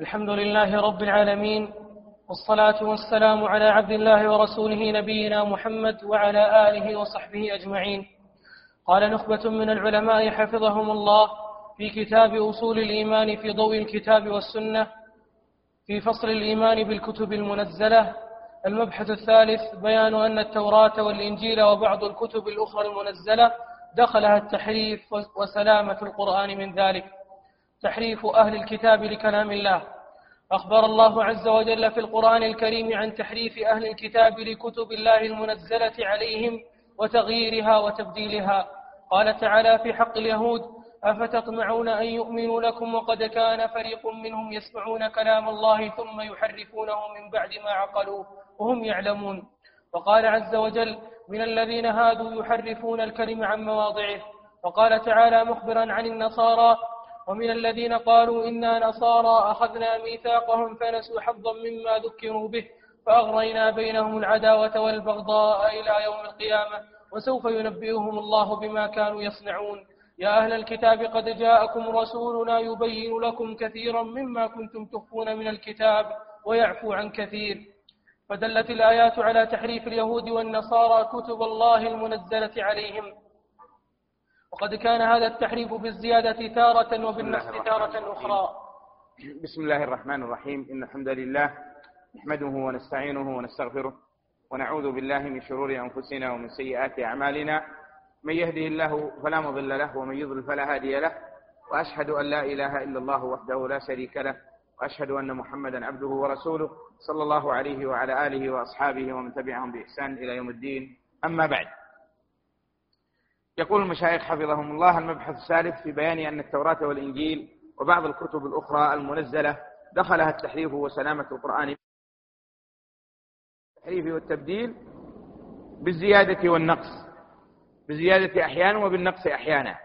الحمد لله رب العالمين والصلاة والسلام على عبد الله ورسوله نبينا محمد وعلى آله وصحبه أجمعين. قال نخبة من العلماء حفظهم الله في كتاب أصول الإيمان في ضوء الكتاب والسنة في فصل الإيمان بالكتب المنزلة. المبحث الثالث بيان أن التوراة والإنجيل وبعض الكتب الأخرى المنزلة دخلها التحريف وسلامة القرآن من ذلك. تحريف أهل الكتاب لكلام الله. أخبر الله عز وجل في القرآن الكريم عن تحريف أهل الكتاب لكتب الله المنزلة عليهم وتغييرها وتبديلها. قال تعالى في حق اليهود أفتطمعون أن يؤمنوا لكم وقد كان فريق منهم يسمعون كلام الله ثم يحرفونه من بعد ما عقلوه وهم يعلمون. وقال عز وجل من الذين هادوا يحرفون الكلم عن مواضعه. وقال تعالى مخبرا عن النصارى ومن الذين قالوا إنا نصارى أخذنا ميثاقهم فنسوا حظا مما ذكروا به فأغرينا بينهم العداوة والبغضاء إلى يوم القيامة وسوف ينبئهم الله بما كانوا يصنعون. يا أهل الكتاب قد جاءكم رسولنا يبين لكم كثيرا مما كنتم تخفون من الكتاب ويعفو عن كثير. فدلت الآيات على تحريف اليهود والنصارى كتب الله المنزلة عليهم. وقد كان هذا التحريف بالزيادة تارة وبالنقص تارة أخرى. بسم الله الرحمن الرحيم. إن الحمد لله نحمده ونستعينه ونستغفره ونعوذ بالله من شرور أنفسنا ومن سيئات أعمالنا. من يهده الله فلا مضل له ومن يضلل فلا هادي له. وأشهد أن لا إله إلا الله وحده لا شريك له. وأشهد أن محمدا عبده ورسوله صلى الله عليه وعلى آله وأصحابه ومن تبعهم بإحسان إلى يوم الدين. أما بعد يقول المشايخ حفظهم الله المبحث الثالث في بيان أن التوراة والإنجيل وبعض الكتب الأخرى المنزلة دخلها التحريف وسلامة القرآن. التحريف والتبديل بالزيادة والنقص بالزيادة أحيانا وبالنقص أحيانا.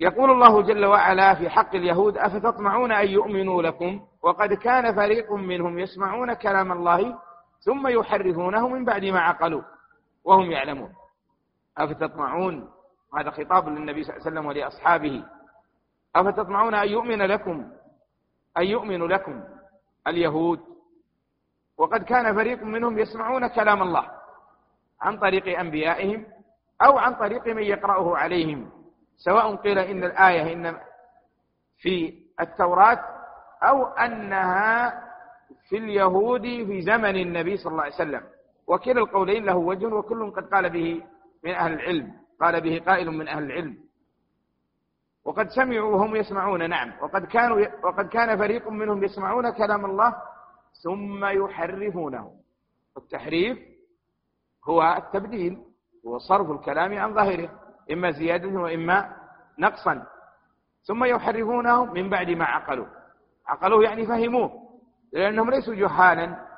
يقول الله جل وعلا في حق اليهود أفتطمعون أن يؤمنوا لكم؟ وقد كان فريق منهم يسمعون كلام الله ثم يحرفونه من بعد ما عقلوا وهم يعلمون. أفتطمعون؟ هذا خطاب للنبي صلى الله عليه وسلم ولأصحابه. أفتطمعون أن يؤمن لكم؟ أن يؤمن لكم اليهود؟ وقد كان فريق منهم يسمعون كلام الله عن طريق أنبيائهم أو عن طريق من يقرأه عليهم. سواء قيل إن الآية إن في التوراة أو أنها في اليهود في زمن النبي صلى الله عليه وسلم. وكلا القولين له وجه وكل قد قال به من أهل العلم. قال به قائل من أهل العلم. وقد سمعوا وهم يسمعون نعم. وقد كانوا وقد كان فريق منهم يسمعون كلام الله ثم يحرفونه. التحريف هو التبديل هو صرف الكلام عن ظاهره إما زيادة وإما نقصا. ثم يحرفونه من بعد ما عقلوا. عقلوه يعني فهموه لأنهم ليسوا جهالا.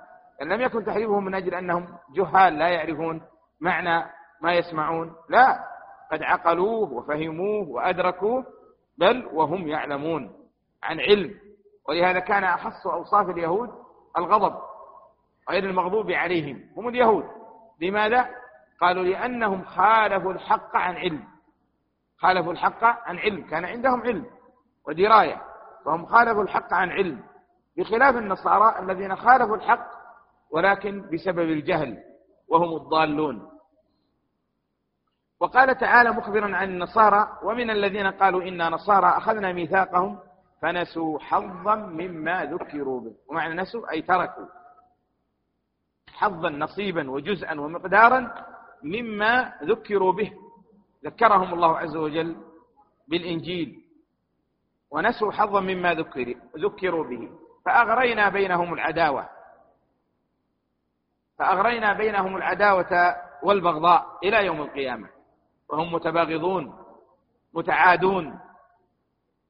لم يكن تحريفهم من أجل أنهم جهال لا يعرفون معنى ما يسمعون؟ لا. قد عقلوه وفهموه وأدركوه بل وهم يعلمون عن علم. ولهذا كان أخص أوصاف اليهود الغضب غير المغضوب عليهم. هم اليهود. لماذا؟ قالوا لأنهم خالفوا الحق عن علم. خالفوا الحق عن علم. كان عندهم علم ودراية. فهم خالفوا الحق عن علم. بخلاف النصارى الذين خالفوا الحق ولكن بسبب الجهل وهم الضالون. وقال تعالى مخبرا عن النصارى ومن الذين قالوا إنا نصارى أخذنا ميثاقهم فنسوا حظا مما ذكروا به. ومعنى نسوا أي تركوا. حظا نصيبا وجزءا ومقدارا مما ذكروا به. ذكرهم الله عز وجل بالإنجيل. ونسوا حظا مما ذكر ذكروا به. فأغرينا بينهم العداوة. فأغرينا بينهم العداوة والبغضاء إلى يوم القيامة. وهم متباغضون متعادون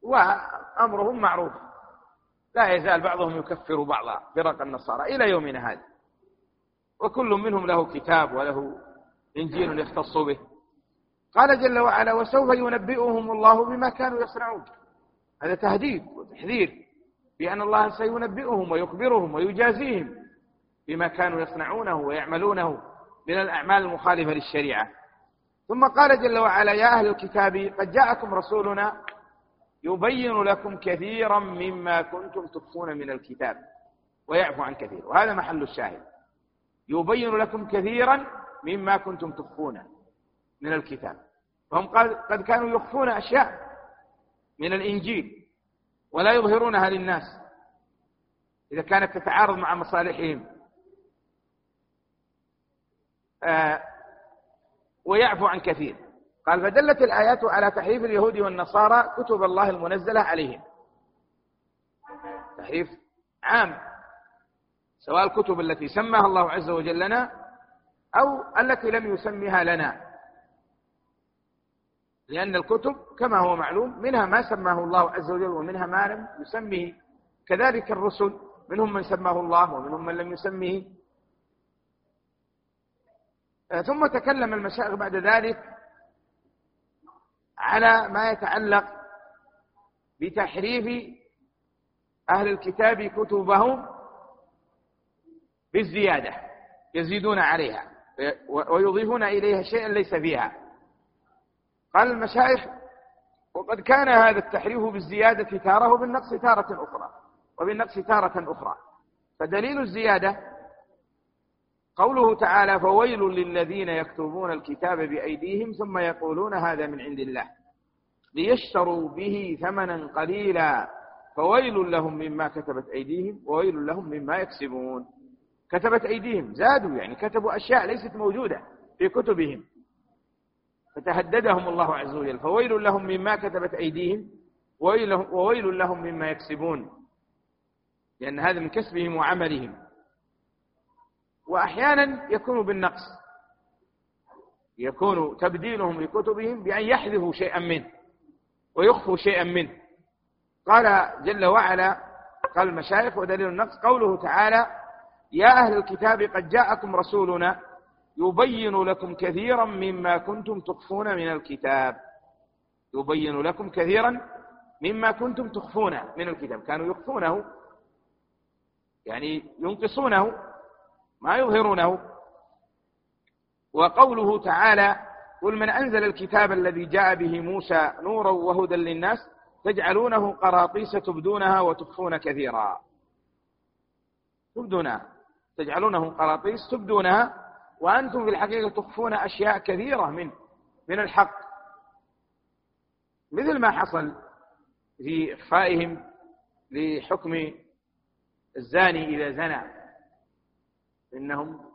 وأمرهم معروف. لا يزال بعضهم يكفر بعضا فرق النصارى إلى يومنا هذا. وكل منهم له كتاب وله إنجيل يختص به. قال جل وعلا وسوف ينبئهم الله بما كانوا يصنعون. هذا تهديد وتحذير بأن الله سينبئهم ويخبرهم ويجازيهم بما كانوا يصنعونه ويعملونه من الأعمال المخالفة للشريعة. ثم قال جل وعلا يا أهل الكتاب قد جاءكم رسولنا يبين لكم كثيرا مما كنتم تخفون من الكتاب ويعفو عن كثير. وهذا محل الشاهد. يبين لكم كثيرا مما كنتم تخفون من الكتاب. فهم قد كانوا يخفون أشياء من الإنجيل ولا يظهرونها للناس إذا كانت تتعارض مع مصالحهم. آه ويعفو عن كثير. قال فدلت الآيات على تحريف اليهود والنصارى كتب الله المنزلة عليهم. تحريف عام سواء الكتب التي سماها الله عز وجل لنا أو التي لم يسمها لنا. لأن الكتب كما هو معلوم منها ما سماه الله عز وجل ومنها ما لم يسمه كذلك الرسل منهم من سماه الله ومنهم من لم يسمه ثم تكلم المشايخ بعد ذلك على ما يتعلق بتحريف أهل الكتاب كتبهم بالزيادة يزيدون عليها ويضيفون إليها شيئا ليس فيها. قال المشايخ وقد كان هذا التحريف بالزيادة تارة وبالنقص تارة أخرى وبالنقص تارة أخرى. فدليل الزيادة قوله تعالى فويل للذين يكتبون الكتاب بأيديهم ثم يقولون هذا من عند الله ليشتروا به ثمنا قليلا فويل لهم مما كتبت أيديهم وويل لهم مما يكسبون كتبت أيديهم زادوا يعني كتبوا أشياء ليست موجودة في كتبهم فتهددهم الله عز وجل فويل لهم مما كتبت أيديهم وويل لهم مما يكسبون لأن هذا من كسبهم وعملهم. وأحيانا يكون بالنقص. يكون تبديلهم لكتبهم بأن يحذفوا شيئا منه ويخفوا شيئا منه. قال جل وعلا قال المشايخ ودليل النقص قوله تعالى يا أهل الكتاب قد جاءكم رسولنا يبين لكم كثيرا مما كنتم تخفون من الكتاب. يبين لكم كثيرا مما كنتم تخفون من الكتاب. كانوا يخفونه يعني ينقصونه. ما يظهرونه. وقوله تعالى قل من أنزل الكتاب الذي جاء به موسى نورا وهدى للناس تجعلونه قراطيس تبدونها وتخفون كثيرا. تبدونها. تجعلونه قراطيس تبدونها وأنتم في الحقيقة تخفون أشياء كثيرة من من الحق. مثل ما حصل في إخفائهم لحكم الزاني إذا زنى. إنهم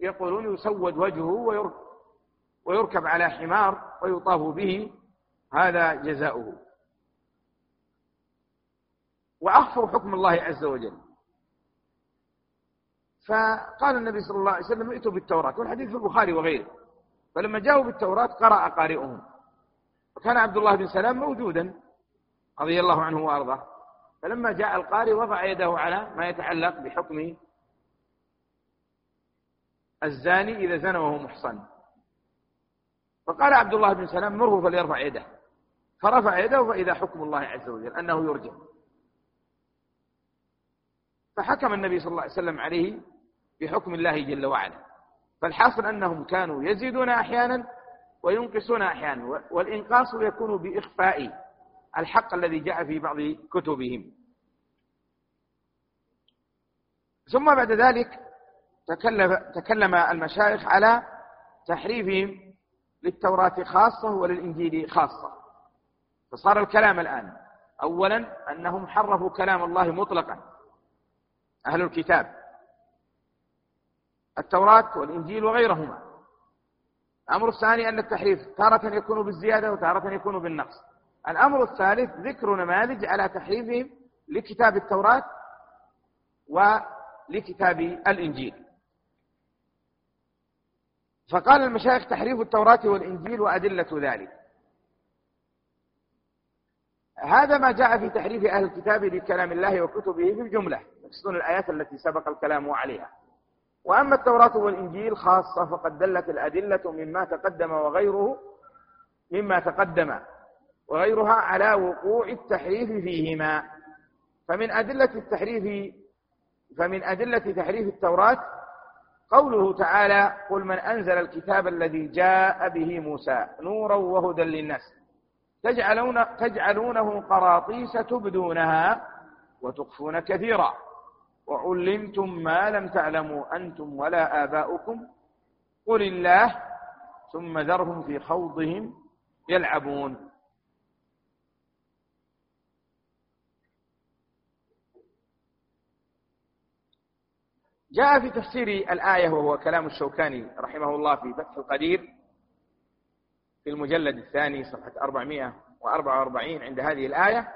يقولون يسود وجهه ويركب على حمار ويطاف به هذا جزاؤه. وأخفوا حكم الله عز وجل. فقال النبي صلى الله عليه وسلم ائتوا بالتوراة والحديث في البخاري وغيره. فلما جاءوا بالتوراة قرأ قارئهم. وكان عبد الله بن سلام موجودا رضي الله عنه وأرضاه. فلما جاء القارئ وضع يده على ما يتعلق بحكم الزاني إذا زنى وهو محصن. فقال عبد الله بن سلام مره فليرفع يده. فرفع يده فإذا حكم الله عز وجل أنه يرجم فحكم النبي صلى الله عليه وسلم عليه بحكم الله جل وعلا. فالحاصل أنهم كانوا يزيدون أحيانا وينقصون أحيانا والإنقاص يكون بإخفاء الحق الذي جاء في بعض كتبهم. ثم بعد ذلك تكلم, تكلم المشايخ على تحريفهم للتوراة خاصة وللإنجيل خاصة. فصار الكلام الآن. أولا أنهم حرفوا كلام الله مطلقا. أهل الكتاب. التوراة والإنجيل وغيرهما. الأمر الثاني أن التحريف تارة يكون بالزيادة وتارة يكون بالنقص. الأمر الثالث ذكر نماذج على تحريفهم لكتاب التوراة ولكتاب الإنجيل. فقال المشايخ تحريف التوراة والإنجيل وأدلة ذلك. هذا ما جاء في تحريف أهل الكتاب لكلام الله وكتبه في الجملة يقصدون الآيات التي سبق الكلام عليها. وأما التوراة والإنجيل خاصة فقد دلت الأدلة مما تقدم وغيره مما تقدم وغيرها على وقوع التحريف فيهما. فمن أدلة التحريف فمن أدلة تحريف التوراة قوله تعالى قل من أنزل الكتاب الذي جاء به موسى نورا وهدى للناس تجعلون تجعلونه قراطيس تبدونها وتخفون كثيرا وعلمتم ما لم تعلموا أنتم ولا آباؤكم قل الله ثم ذرهم في خوضهم يلعبون جاء في تفسير الآية وهو كلام الشوكاني رحمه الله في فتح القدير في المجلد الثاني صفحة 444 عند هذه الآية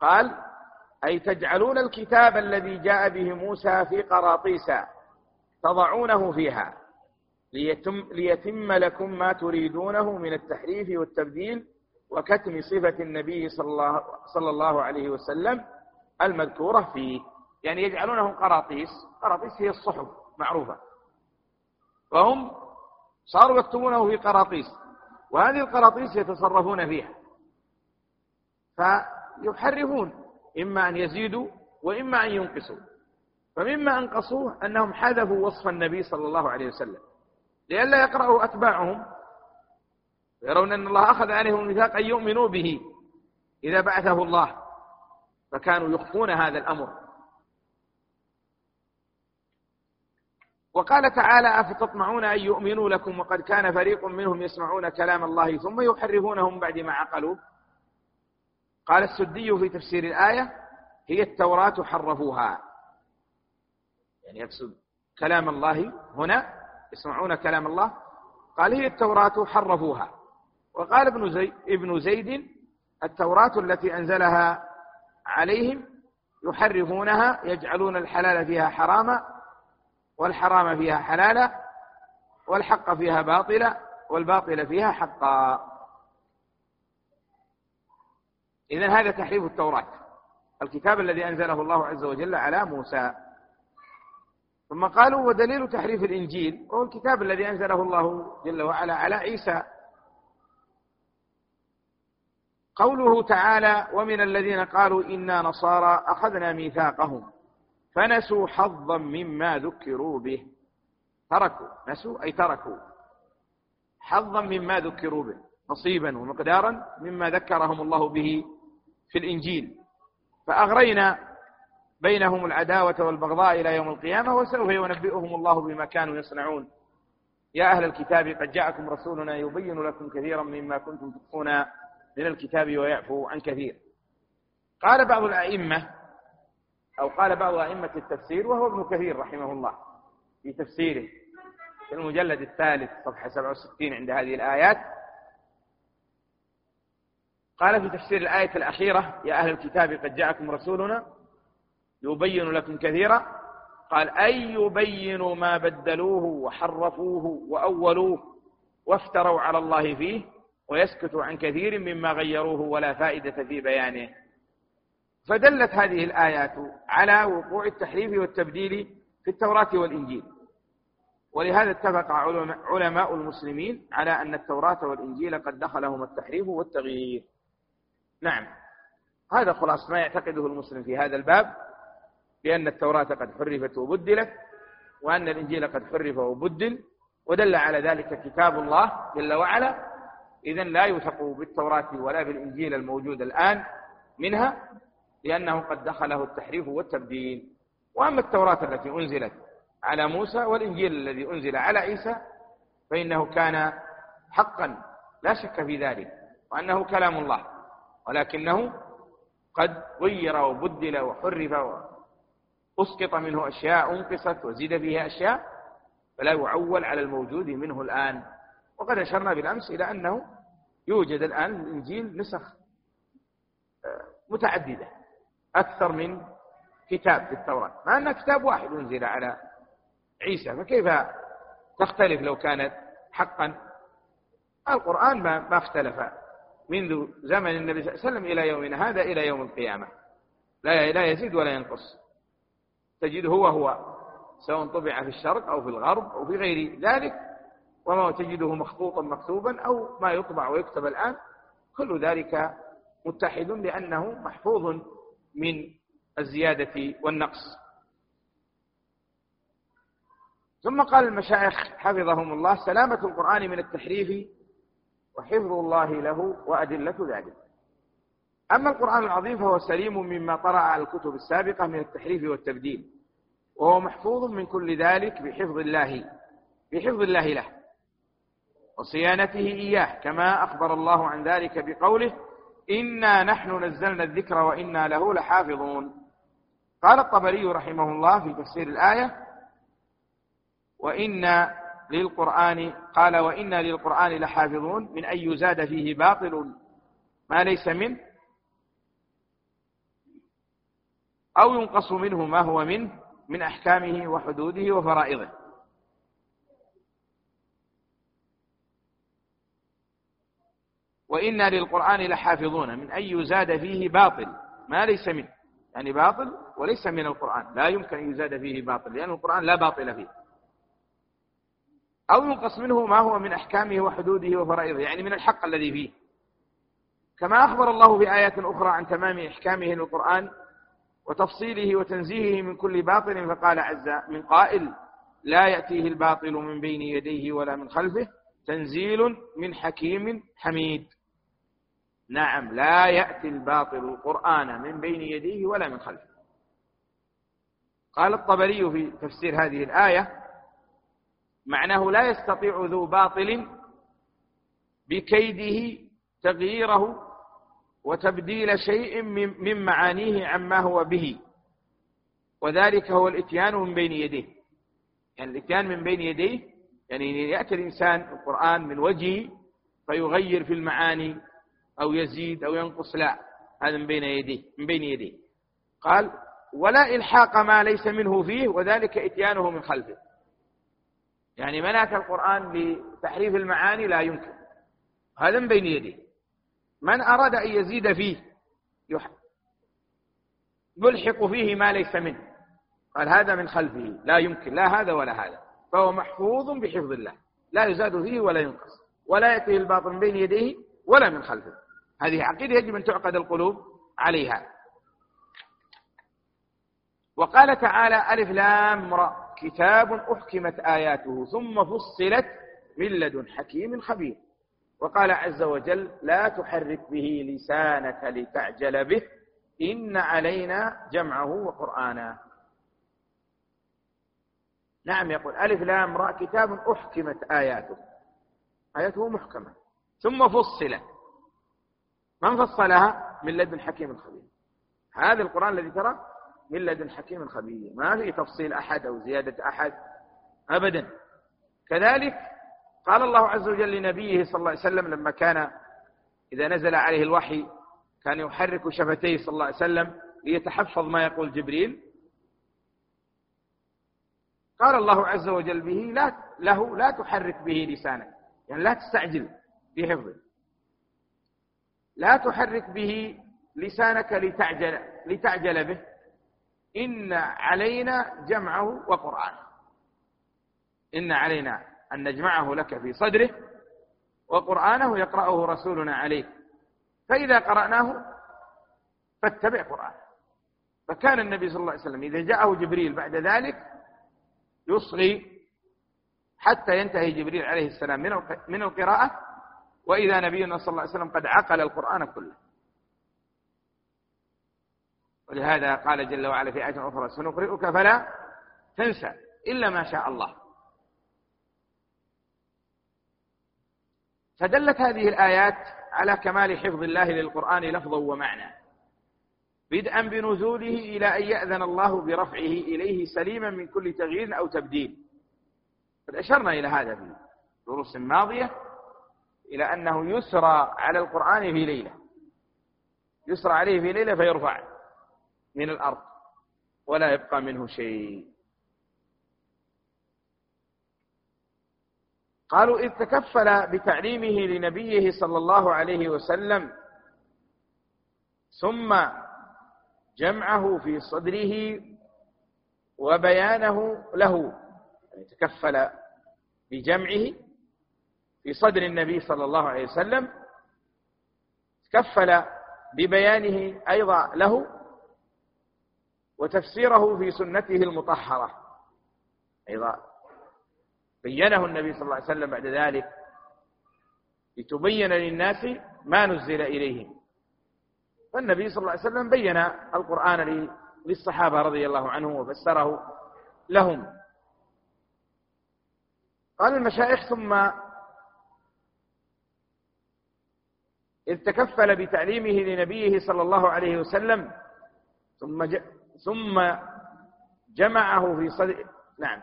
قال أي تجعلون الكتاب الذي جاء به موسى في قراطيس تضعونه فيها ليتم, ليتم لكم ما تريدونه من التحريف والتبديل وكتم صفة النبي صلى الله, صلى الله عليه وسلم المذكورة فيه. يعني يجعلونه قراطيس. قراطيس هي الصحف معروفة. وهم صاروا يكتبونه في قراطيس. وهذه القراطيس يتصرفون فيها. فيحرفون. إما أن يزيدوا وإما أن ينقصوا. فمما أنقصوه أنهم حذفوا وصف النبي صلى الله عليه وسلم. لئلا يقرأه أتباعهم. يرون أن الله أخذ عليهم الميثاق أن يؤمنوا به. إذا بعثه الله. فكانوا يخفون هذا الأمر. وقال تعالى أفتطمعون أن يؤمنوا لكم وقد كان فريق منهم يسمعون كلام الله ثم يحرفونه بعد ما عقلوا. قال السدي في تفسير الآية هي التوراة حرفوها. يعني يقصد كلام الله هنا يسمعون كلام الله. قال هي التوراة حرفوها. وقال ابن, زي ابن زيد التوراة التي أنزلها عليهم يحرفونها يجعلون الحلال فيها حراما. والحرام فيها حلالا والحق فيها باطلا والباطل فيها حقا. إذا هذا تحريف التوراة الكتاب الذي أنزله الله عز وجل على موسى. ثم قالوا ودليل تحريف الإنجيل هو الكتاب الذي أنزله الله جل وعلا على عيسى. قوله تعالى ومن الذين قالوا إنا نصارى أخذنا ميثاقهم. فنسوا حظا مما ذكروا به. تركوا نسوا أي تركوا. حظا مما ذكروا به نصيبا ومقدارا مما ذكرهم الله به في الإنجيل. فأغرينا بينهم العداوة والبغضاء إلى يوم القيامة وسوف ينبئهم الله بما كانوا يصنعون. يا أهل الكتاب قد جاءكم رسولنا يبين لكم كثيرا مما كنتم تخفون من الكتاب ويعفو عن كثير. قال بعض الأئمة أو قال بعض أئمة التفسير وهو ابن كثير رحمه الله في تفسيره. في المجلد الثالث صفحة 67 عند هذه الآيات. قال في تفسير الآية الأخيرة يا أهل الكتاب قد جاءكم رسولنا يبين لكم كثيرا. قال أي يبينوا ما بدلوه وحرفوه وأولوه وافتروا على الله فيه ويسكتوا عن كثير مما غيروه ولا فائدة في بيانه. فدلت هذه الآيات على وقوع التحريف والتبديل في التوراة والإنجيل. ولهذا اتفق علماء المسلمين على أن التوراة والإنجيل قد دخلهما التحريف والتغيير. نعم. هذا خلاص ما يعتقده المسلم في هذا الباب بأن التوراة قد حرفت وبدلت وأن الإنجيل قد حرف وبدل ودل على ذلك كتاب الله جل وعلا. إذا لا يوثق بالتوراة ولا بالإنجيل الموجود الآن منها. لأنه قد دخله التحريف والتبديل. وأما التوراة التي أنزلت على موسى والإنجيل الذي أنزل على عيسى فإنه كان حقا لا شك في ذلك وأنه كلام الله. ولكنه قد غير وبدل وحرف وأسقط منه أشياء أنقصت وزيد فيها أشياء فلا يعول على الموجود منه الآن. وقد أشرنا بالأمس إلى أنه يوجد الآن الإنجيل نسخ آه، متعددة. أكثر من كتاب في التوراة. مع أن كتاب واحد أنزل على عيسى فكيف تختلف لو كانت حقا؟ القرآن ما, ما اختلف منذ زمن النبي صلى الله عليه وسلم إلى يومنا هذا إلى يوم القيامة. لا لا يزيد ولا ينقص. تجده هو هو سواء طبع في الشرق أو في الغرب أو في غير ذلك وما تجده مخطوطا مكتوبا أو ما يطبع ويكتب الآن. كل ذلك متحد لأنه محفوظ من الزيادة والنقص. ثم قال المشايخ حفظهم الله سلامة القرآن من التحريف وحفظ الله له وأدلة ذلك. أما القرآن العظيم فهو سليم مما طرأ على الكتب السابقة من التحريف والتبديل وهو محفوظ من كل ذلك بحفظ الله بحفظ الله له وصيانته إياه كما أخبر الله عن ذلك بقوله إنا نحن نزلنا الذكر وإنا له لحافظون. قال الطبري رحمه الله في تفسير الآية وإنا للقرآن قال وإنا للقرآن لحافظون من أن يزاد فيه باطل. ما ليس منه أو ينقص منه ما هو منه من أحكامه وحدوده وفرائضه. وإنا للقرآن لحافظون من أن يزاد فيه باطل ما ليس منه يعني باطل وليس من القرآن لا يمكن أن يزاد فيه باطل لأن القرآن لا باطل فيه. أو ينقص منه ما هو من أحكامه وحدوده وفرائضه يعني من الحق الذي فيه. كما أخبر الله في آيات أخرى عن تمام إحكامه للقرآن وتفصيله وتنزيهه من كل باطل فقال عز من قائل لا يأتيه الباطل من بين يديه ولا من خلفه تنزيل من حكيم حميد. نعم لا يأتي الباطل القرآن من بين يديه ولا من خلفه. قال الطبري في تفسير هذه الآية معناه لا يستطيع ذو باطل بكيده تغييره وتبديل شيء من معانيه عما هو به. وذلك هو الإتيان من بين يديه. يعني الإتيان من بين يديه يعني يأتي الإنسان القرآن من وجهه فيغير في المعاني أو يزيد أو ينقص لا هذا من بين يديه من بين يديه قال ولا إلحاق ما ليس منه فيه وذلك إتيانه من خلفه. يعني منعت القرآن بتحريف المعاني لا يمكن. هذا من بين يديه من أراد أن يزيد فيه يلحق فيه ما ليس منه. قال هذا من خلفه لا يمكن لا هذا ولا هذا. فهو محفوظ بحفظ الله لا يزاد فيه ولا ينقص ولا يأتيه الباطل من بين يديه ولا من خلفه. هذه عقيدة يجب أن تعقد القلوب عليها. وقال تعالى ألف لام را كتاب أحكمت آياته ثم فصلت من لدن حكيم خبير. وقال عز وجل لا تحرك به لسانك لتعجل به إن علينا جمعه وقرآنا نعم يقول ألف لام راء كتاب أحكمت آياته. آياته محكمة. ثم فصلت. من فصلها من لدن حكيم خبير هذا القرآن الذي ترى من لدن حكيم خبير ما في تفصيل أحد أو زيادة أحد أبدا. كذلك قال الله عز وجل لنبيه صلى الله عليه وسلم لما كان إذا نزل عليه الوحي كان يحرك شفتيه صلى الله عليه وسلم ليتحفظ ما يقول جبريل. قال الله عز وجل به لا له لا تحرك به لسانك. يعني لا تستعجل في حفظه. لا تحرك به لسانك لتعجل لتعجل به. إن علينا جمعه وقرآنه. إن علينا أن نجمعه لك في صدره وقرآنه يقرأه رسولنا عليك فإذا قرأناه فاتبع قرآنه. فكان النبي صلى الله عليه وسلم إذا جاءه جبريل بعد ذلك يصغي حتى ينتهي جبريل عليه السلام من القراءة وإذا نبينا صلى الله عليه وسلم قد عقل القرآن كله. ولهذا قال جل وعلا في آية أخرى سنقرئك فلا تنسى إلا ما شاء الله. فدلت هذه الآيات على كمال حفظ الله للقرآن لفظا ومعنى. بدءا بنزوله إلى أن يأذن الله برفعه إليه سليما من كل تغيير أو تبديل. قد أشرنا إلى هذا في دروس ماضية إلى أنه يسرى على القرآن في ليلة. يسرى عليه في ليلة فيرفع من الأرض ولا يبقى منه شيء. قالوا إذ تكفل بتعليمه لنبيه صلى الله عليه وسلم ثم جمعه في صدره وبيانه له يعني تكفل بجمعه في صدر النبي صلى الله عليه وسلم تكفل ببيانه أيضا له وتفسيره في سنته المطهرة. أيضا بينه النبي صلى الله عليه وسلم بعد ذلك لتبين للناس ما نزل إليهم فالنبي صلى الله عليه وسلم بين القرآن للصحابة رضي الله عنهم وفسره لهم. قال المشايخ ثم إذ تكفل بتعليمه لنبيه صلى الله عليه وسلم ثم ثم جمعه في صدره نعم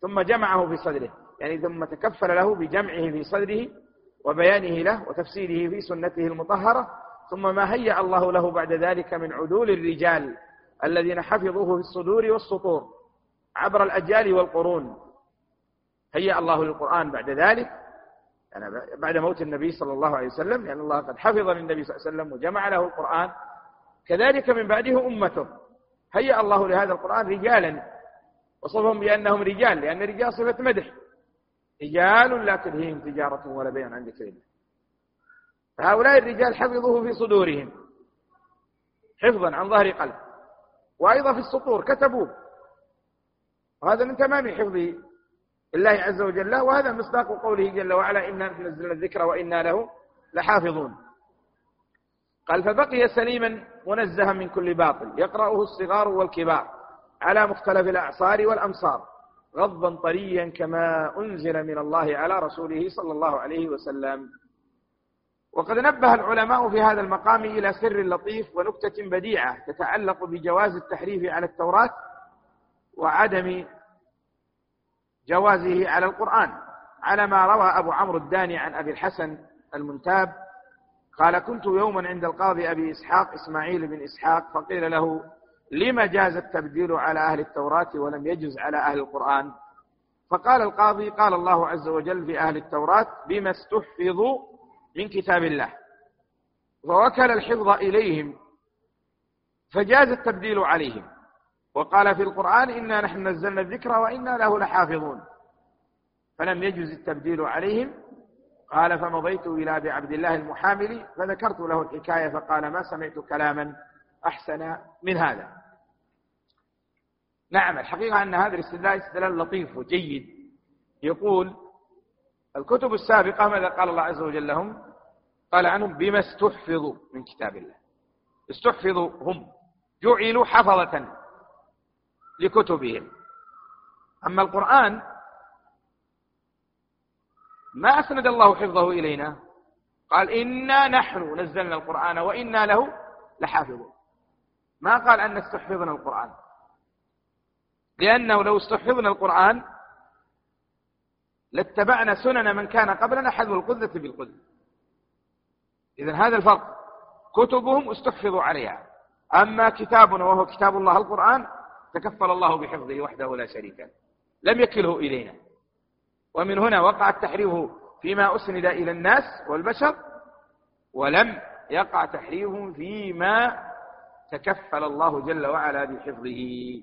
ثم جمعه في صدره يعني ثم تكفل له بجمعه في صدره وبيانه له وتفسيره في سنته المطهرة ثم ما هيأ الله له بعد ذلك من عدول الرجال الذين حفظوه في الصدور والسطور عبر الأجيال والقرون. هيأ الله للقرآن بعد ذلك يعني بعد موت النبي صلى الله عليه وسلم لأن يعني الله قد حفظ للنبي صلى الله عليه وسلم وجمع له القرآن كذلك من بعده أمته. هيأ الله لهذا القرآن رجالا وصفهم بأنهم رجال لأن الرجال صفة مدح. رجال لا تلهيهم تجارة ولا بيع عن ذكر الله. فهؤلاء الرجال حفظوه في صدورهم. حفظا عن ظهر قلب. وأيضا في السطور كتبوه. وهذا من تمام حفظ الله عز وجل. وهذا مصداق قوله جل وعلا إنا نزلنا الذكر وإنا له لحافظون. قال فبقي سليما منزها من كل باطل يقرأه الصغار والكبار على مختلف الأعصار والأمصار غضا طريا كما أنزل من الله على رسوله صلى الله عليه وسلم. وقد نبه العلماء في هذا المقام إلى سر لطيف ونكتة بديعة تتعلق بجواز التحريف على التوراة وعدم جوازه على القرآن على ما روى أبو عمرو الداني عن أبي الحسن المنتاب قال كنت يوما عند القاضي أبي إسحاق إسماعيل بن إسحاق فقيل له لما جاز التبديل على أهل التوراة ولم يجز على أهل القرآن؟ فقال القاضي قال الله عز وجل في أهل التوراة بما استحفظوا من كتاب الله. ووكل الحفظ إليهم فجاز التبديل عليهم. وقال في القرآن إنا نحن نزلنا الذكر وإنا له لحافظون. فلم يجز التبديل عليهم. قال فمضيت إلى أبي عبد الله المحامل فذكرت له الحكاية فقال ما سمعت كلاما أحسن من هذا. نعم الحقيقة أن هذا الاستدلال استدلال لطيف وجيد. يقول الكتب السابقة ماذا قال الله عز وجل لهم؟ قال عنهم بما استحفظوا من كتاب الله. استحفظوا هم جعلوا حفظة. لكتبهم. أما القرآن ما أسند الله حفظه إلينا. قال إنا نحن نزلنا القرآن وإنا له لحافظون. ما قال أن استحفظنا القرآن. لأنه لو استحفظنا القرآن لاتبعنا سنن من كان قبلنا حذو القذة بالقذة. إذا هذا الفرق. كتبهم استحفظوا عليها. أما كتابنا وهو كتاب الله القرآن تكفل الله بحفظه وحده لا شريك له. لم يكله إلينا. ومن هنا وقع التحريف فيما أسند إلى الناس والبشر ولم يقع تحريف فيما تكفل الله جل وعلا بحفظه.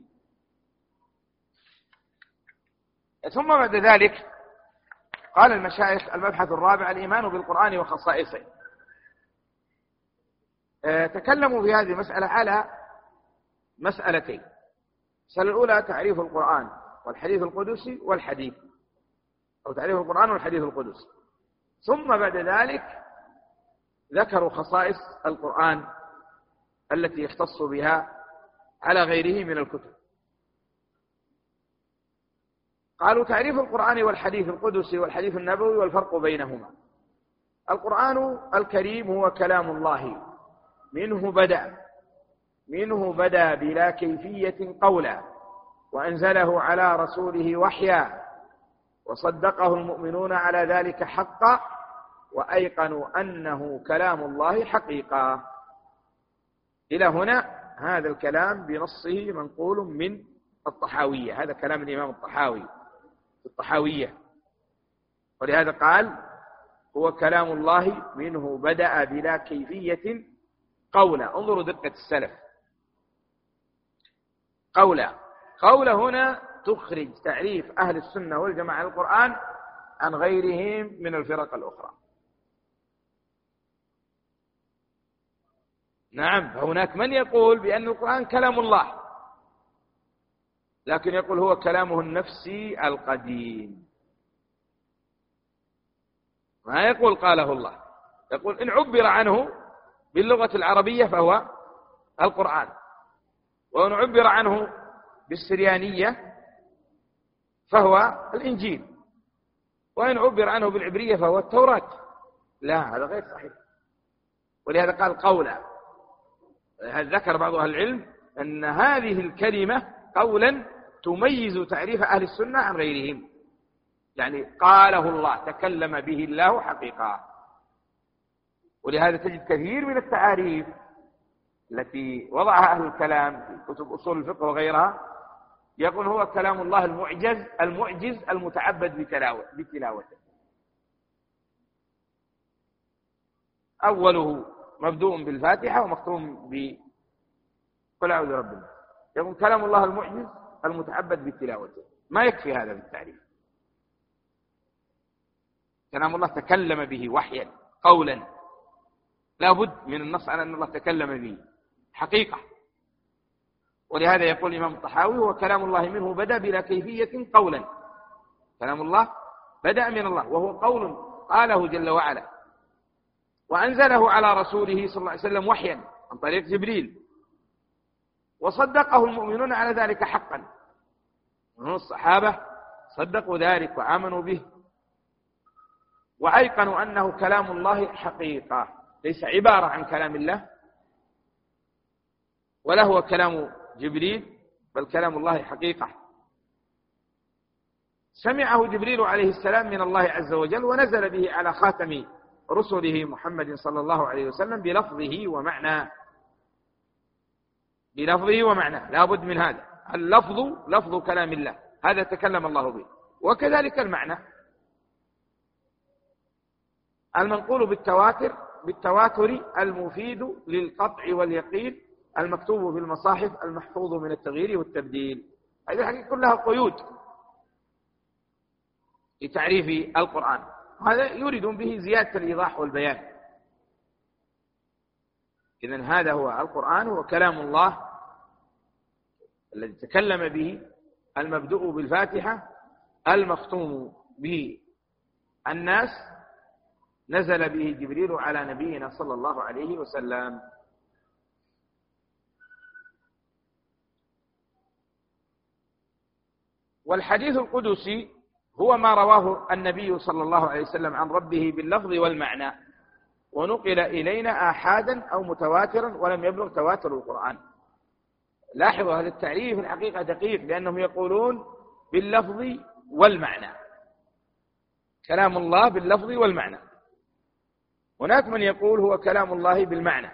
ثم بعد ذلك قال المشايخ المبحث الرابع الإيمان بالقرآن وخصائصه. آه، تكلموا في هذه المسألة على مسألتين. المسألة الأولى تعريف القرآن والحديث القدسي والحديث أو تعريف القرآن والحديث القدسي ثم بعد ذلك ذكروا خصائص القرآن التي يختص بها على غيره من الكتب. قالوا تعريف القرآن والحديث القدسي والحديث النبوي والفرق بينهما. القرآن الكريم هو كلام الله منه بدأ. منه بدا بلا كيفية قولا وأنزله على رسوله وحيا وصدقه المؤمنون على ذلك حقا وأيقنوا أنه كلام الله حقيقة إلى هنا هذا الكلام بنصه منقول من الطحاوية هذا كلام الإمام الطحاوي الطحاوية. ولهذا قال هو كلام الله منه بدأ بلا كيفية قولا. انظروا دقة السلف. قولا قولا هنا تخرج تعريف أهل السنة والجماعة القرآن عن غيرهم من الفرق الأخرى. نعم فهناك من يقول بأن القرآن كلام الله لكن يقول هو كلامه النفسي القديم. ما يقول قاله الله؟ يقول إن عبر عنه باللغة العربية فهو القرآن. وإن عبر عنه بالسريانية فهو الإنجيل. وإن عبر عنه بالعبرية فهو التوراة. لا هذا غير صحيح. ولهذا قال قولا. ذكر بعض أهل العلم أن هذه الكلمة قولا تميز تعريف أهل السنة عن غيرهم؟ يعني قاله الله تكلم به الله حقيقة. ولهذا تجد كثير من التعاريف التي وضعها أهل الكلام في كتب أصول الفقه وغيرها يقول هو كلام الله المعجز المعجز المتعبد بتلاوته. أوله مبدوء بالفاتحة ومختوم ب قل أعوذ برب الناس. يقول كلام الله المعجز المتعبد بتلاوته. ما يكفي هذا بالتعريف كلام الله تكلم به وحيا قولا. لا بد من النص على أن الله تكلم به. حقيقة. ولهذا يقول الإمام الطحاوي هو كلام الله منه بدأ بلا كيفية قولا. كلام الله بدأ من الله وهو قول قاله جل وعلا. وأنزله على رسوله صلى الله عليه وسلم وحيا عن طريق جبريل. وصدقه المؤمنون على ذلك حقا. الصحابة صدقوا ذلك وآمنوا به. وأيقنوا أنه كلام الله حقيقة ليس عبارة عن كلام الله. ولا هو كلام جبريل بل كلام الله حقيقة. سمعه جبريل عليه السلام من الله عز وجل ونزل به على خاتم رسله محمد صلى الله عليه وسلم بلفظه ومعنى. بلفظه ومعنى لا بد من هذا. اللفظ لفظ كلام الله. هذا تكلم الله به. وكذلك المعنى. المنقول بالتواتر بالتواتر المفيد للقطع واليقين المكتوب في المصاحف المحفوظ من التغيير والتبديل. هذه الحقيقة كلها قيود لتعريف القرآن. هذا يريدون به زيادة الإيضاح والبيان. إذن هذا هو القرآن هو كلام الله الذي تكلم به المبدوء بالفاتحة المختوم به الناس. نزل به جبريل على نبينا صلى الله عليه وسلم. والحديث القدسي هو ما رواه النبي صلى الله عليه وسلم عن ربه باللفظ والمعنى. ونقل إلينا آحادا أو متواترا ولم يبلغ تواتر القرآن. لاحظوا هذا التعريف الحقيقة دقيق لأنهم يقولون باللفظ والمعنى. كلام الله باللفظ والمعنى. هناك من يقول هو كلام الله بالمعنى.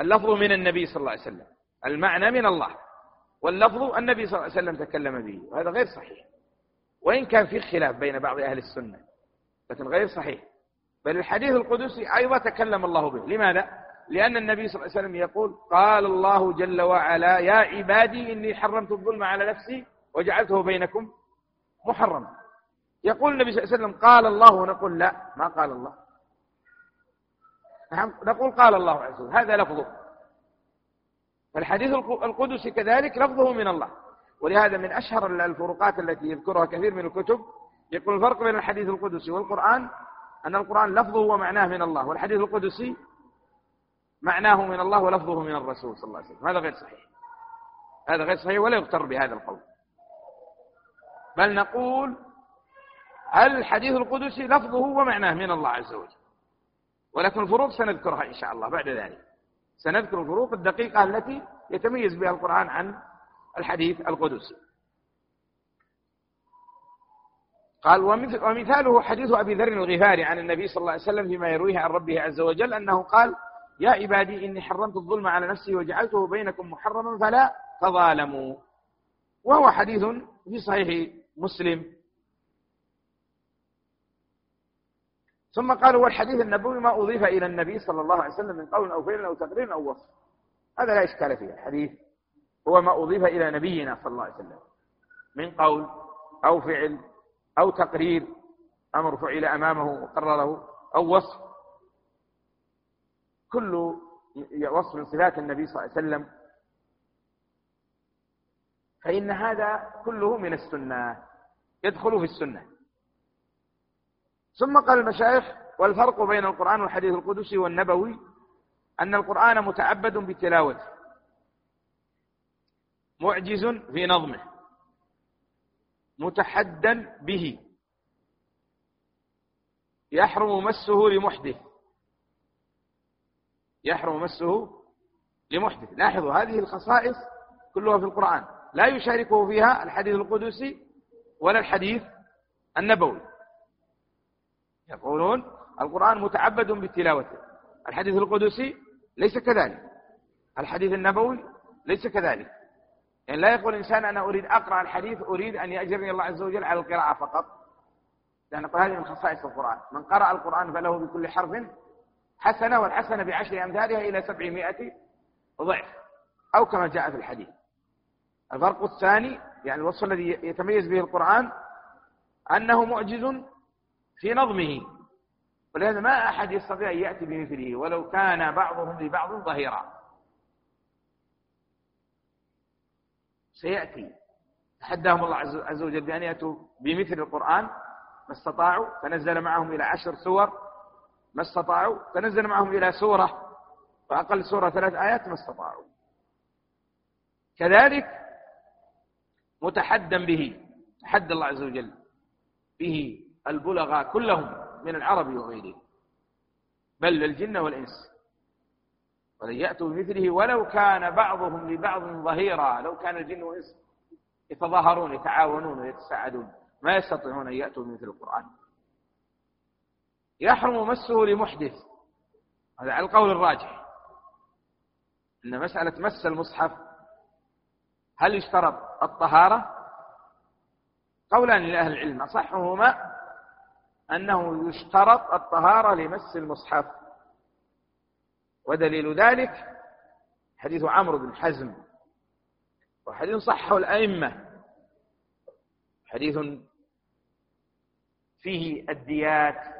اللفظ من النبي صلى الله عليه وسلم. المعنى من الله. واللفظ النبي صلى الله عليه وسلم تكلم به وهذا غير صحيح. وإن كان في خلاف بين بعض أهل السنة لكن غير صحيح. بل الحديث القدسي أيضا تكلم الله به. لماذا؟ لأن النبي صلى الله عليه وسلم يقول قال الله جل وعلا يا عبادي إني حرمت الظلم على نفسي وجعلته بينكم محرما. يقول النبي صلى الله عليه وسلم قال الله. ونقول لا ما قال الله. نعم، نقول قال الله عز وجل. هذا لفظه. فالحديث القدسي كذلك لفظه من الله. ولهذا من أشهر الفروقات التي يذكرها كثير من الكتب يقول الفرق بين الحديث القدسي والقرآن أن القرآن لفظه ومعناه من الله والحديث القدسي معناه من الله ولفظه من الرسول صلى الله عليه وسلم. هذا غير صحيح. هذا غير صحيح ولا يغتر بهذا القول. بل نقول الحديث القدسي لفظه ومعناه من الله عز وجل. ولكن الفروق سنذكرها إن شاء الله بعد ذلك. سنذكر الفروق الدقيقة التي يتميز بها القرآن عن الحديث القدسي قال ومثاله حديث أبي ذر الغفاري عن النبي صلى الله عليه وسلم فيما يرويه عن ربه عز وجل أنه قال يا عبادي إني حرمت الظلم على نفسي وجعلته بينكم محرما فلا تظالموا. وهو حديث في صحيح مسلم. ثم قالوا والحديث النبوي ما أضيف إلى النبي صلى الله عليه وسلم من قول أو فعل أو تقرير أو وصف. هذا لا إشكال فيه. الحديث هو ما أضيف إلى نبينا صلى الله عليه وسلم. من قول أو فعل أو تقرير أمر فعل أمامه وقرره أو وصف. كل وصف من صفات النبي صلى الله عليه وسلم. فإن هذا كله من السنة. يدخل في السنة. ثم قال المشايخ والفرق بين القرآن والحديث القدسي والنبوي أن القرآن متعبد بتلاوته معجز في نظمه. متحدا به. يحرم مسه لمحدث. يحرم مسه لمحدث. لاحظوا هذه الخصائص كلها في القرآن. لا يشاركه فيها الحديث القدسي ولا الحديث النبوي. يقولون القرآن متعبد بتلاوته. الحديث القدسي ليس كذلك. الحديث النبوي ليس كذلك. يعني لا يقول الإنسان أنا أريد أقرأ الحديث أريد أن يأجرني الله عز وجل على القراءة فقط. لأن هذه من خصائص القرآن. من قرأ القرآن فله بكل حرف حسنة والحسنة بعشر أمثالها إلى سبعمائة ضعف. أو كما جاء في الحديث. الفرق الثاني يعني الوصف الذي يتميز به القرآن أنه معجز في نظمه. ولهذا ما أحد يستطيع أن يأتي بمثله ولو كان بعضهم لبعض ظهيرا. سيأتي. تحداهم الله عز وجل بأن يأتوا بمثل القرآن. ما استطاعوا فنزل معهم إلى عشر سور. ما استطاعوا فنزل معهم إلى سورة. وأقل سورة ثلاث آيات ما استطاعوا. كذلك متحدا به تحدى الله عز وجل به. البلغاء كلهم من العرب وغيره بل الجن والإنس. ولن يأتوا بمثله ولو كان بعضهم لبعض ظهيرا. لو كان الجن والإنس يتظاهرون يتعاونون ويتساعدون ما يستطيعون أن يأتوا بمثل القرآن. يحرم مسه لمحدث. هذا على القول الراجح. أن مسألة مس المصحف هل يشترط الطهارة؟ قولان لأهل العلم أصحهما أنه يشترط الطهارة لمس المصحف. ودليل ذلك حديث عمرو بن حزم وحديث صحه الأئمة حديث فيه الديات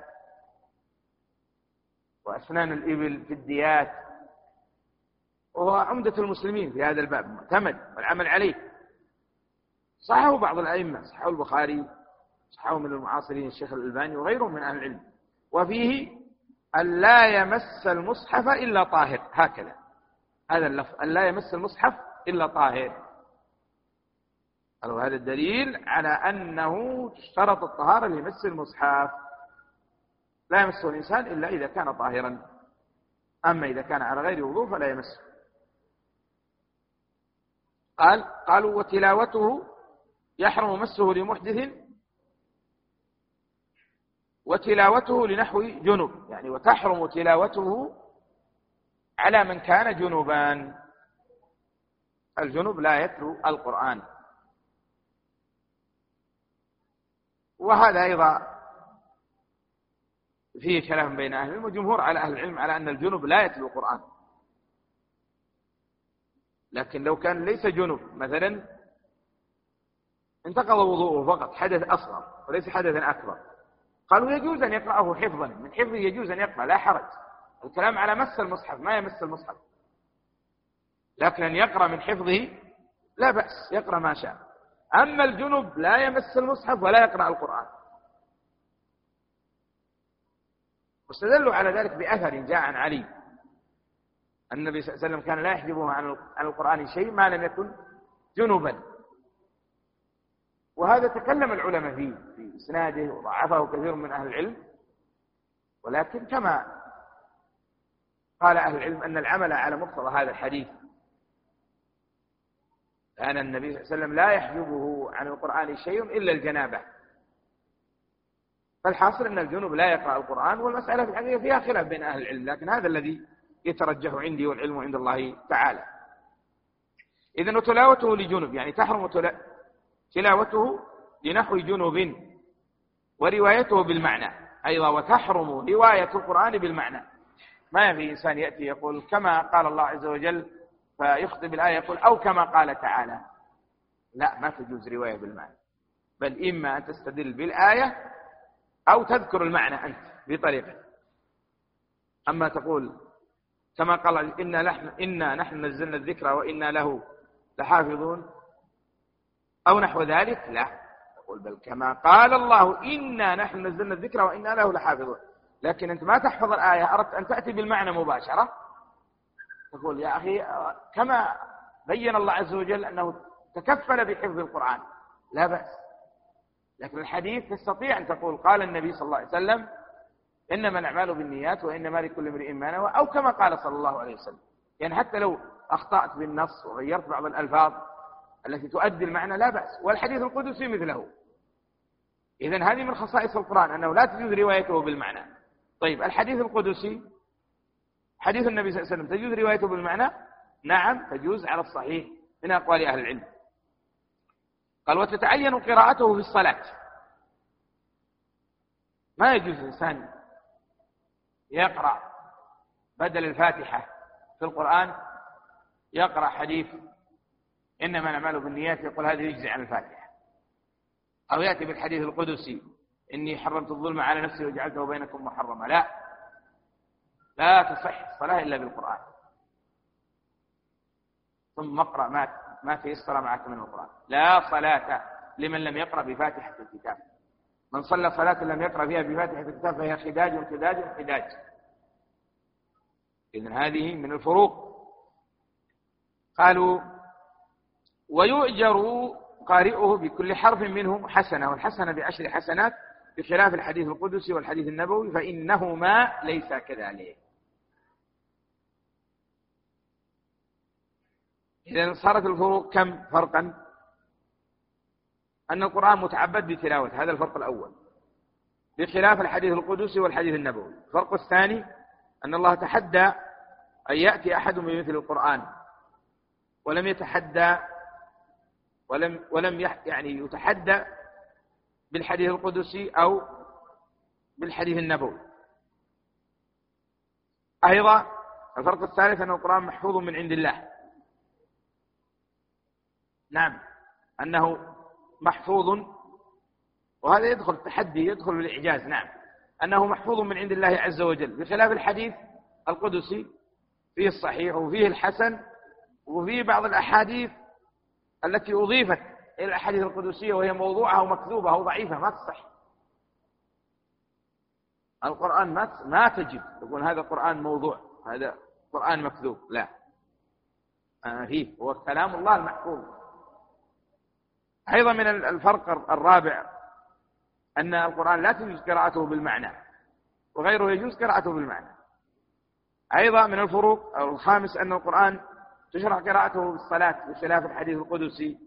وأسنان الإبل في الديات وهو عمدة المسلمين في هذا الباب معتمد والعمل عليه. صححه بعض الأئمة صححه البخاري صححه من المعاصرين الشيخ الألباني وغيرهم من أهل العلم. وفيه أن لا يمس المصحف إلا طاهر. هكذا. هذا اللفظ. أن لا يمس المصحف إلا طاهر. هذا الدليل على أنه تشترط الطهارة لمس المصحف. لا يمسه الإنسان إلا إذا كان طاهرا. أما إذا كان على غير وضوء فلا يمسه. قال قالوا وتلاوته يحرم مسه لمحدث وتلاوته لنحو جنب يعني وتحرم تلاوته على من كان جنوبان الجنوب لا يتلو القرآن. وهذا أيضا فيه كلام بين أهل العلم وجمهور على أهل العلم على أن الجنوب لا يتلو القرآن. لكن لو كان ليس جنوب مثلا انتقض وضوءه فقط حدث أصغر وليس حدثا أكبر. قالوا يجوز أن يقرأه حفظا من حفظه يجوز أن يقرأ لا حرج. الكلام على مس المصحف ما يمس المصحف. لكن أن يقرأ من حفظه لا بأس يقرأ ما شاء. أما الجنب لا يمس المصحف ولا يقرأ القرآن. واستدلوا على ذلك بأثر جاء عن علي. النبي صلى الله عليه وسلم كان لا يحجبه عن القرآن شيء ما لم يكن جنبا. وهذا تكلم العلماء فيه في إسناده وضعفه كثير من أهل العلم. ولكن كما قال أهل العلم أن العمل على مقتضى هذا الحديث. كان النبي صلى الله عليه وسلم لا يحجبه عن القرآن شيء إلا الجنابة. فالحاصل أن الجنوب لا يقرأ القرآن والمسألة في الحقيقة فيها خلاف بين أهل العلم لكن هذا الذي يترجح عندي والعلم عند الله تعالى. إذن وتلاوته لجنوب يعني تحرم تلاوته لنحو جنوب وروايته بالمعنى أيضا وتحرم رواية القرآن بالمعنى. ما في إنسان يأتي يقول كما قال الله عز وجل فيخطب الآية يقول أو كما قال تعالى. لا ما تجوز رواية بالمعنى بل إما أن تستدل بالآية أو تذكر المعنى أنت بطريقة. أما تقول كما قال إنا نحن, إنا نحن نزلنا الذكر وإنا له لحافظون أو نحو ذلك؟ لا. تقول بل كما قال الله إنا نحن نزلنا الذكر وإنا له لحافظون. لكن أنت ما تحفظ الآية أردت أن تأتي بالمعنى مباشرة. تقول يا أخي كما بين الله عز وجل أنه تكفل بحفظ القرآن. لا بأس. لكن الحديث تستطيع أن تقول قال النبي صلى الله عليه وسلم إنما الأعمال بالنيات وإنما لكل امرئ ما نوى أو كما قال صلى الله عليه وسلم. يعني حتى لو أخطأت بالنص وغيرت بعض الألفاظ التي تؤدي المعنى لا بأس والحديث القدسي مثله. إذا هذه من خصائص القرآن أنه لا تجوز روايته بالمعنى. طيب الحديث القدسي حديث النبي صلى الله عليه وسلم تجوز روايته بالمعنى؟ نعم تجوز على الصحيح من أقوال أهل العلم. قال وتتعين قراءته في الصلاة. ما يجوز الإنسان يقرأ بدل الفاتحة في القرآن يقرأ حديث إنما الأعمال بالنيات يقول هذا يجزي عن الفاتحة. أو يأتي بالحديث القدسي إني حرمت الظلم على نفسي وجعلته بينكم محرما. لا. لا تصح الصلاة إلا بالقرآن. ثم اقرأ ما ما تيسر معك من القرآن. لا صلاة لمن لم يقرأ بفاتحة الكتاب. من صلى صلاة لم يقرأ فيها بفاتحة الكتاب فهي خداج خداج خداج. إذن هذه من الفروق. قالوا ويؤجر قارئه بكل حرف منه حسنة والحسنة بعشر حسنات بخلاف الحديث القدسي والحديث النبوي فإنهما ليس كذلك. إذا صارت الفروق كم فرقا؟ أن القرآن متعبد بتلاوة هذا الفرق الأول. بخلاف الحديث القدسي والحديث النبوي. الفرق الثاني أن الله تحدى أن يأتي أحد بمثل القرآن ولم يتحدى ولم ولم يعني يتحدى بالحديث القدسي أو بالحديث النبوي. أيضا الفرق الثالث أن القرآن محفوظ من عند الله. نعم أنه محفوظ وهذا يدخل التحدي يدخل الإعجاز. نعم أنه محفوظ من عند الله عز وجل بخلاف الحديث القدسي فيه الصحيح وفيه الحسن وفيه بعض الأحاديث التي أضيفت إلى الأحاديث القدسية وهي موضوعة ومكذوبة أو ضعيفة ما تصح. القرآن ما ما تجد تقول هذا قرآن موضوع هذا قرآن مكذوب لا. آه فيه هو كلام الله المحفوظ. أيضا من الفرق الرابع أن القرآن لا تجوز قراءته بالمعنى وغيره يجوز قراءته بالمعنى. أيضا من الفروق الخامس أن القرآن تشرع قراءته بالصلاة بخلاف الحديث القدسي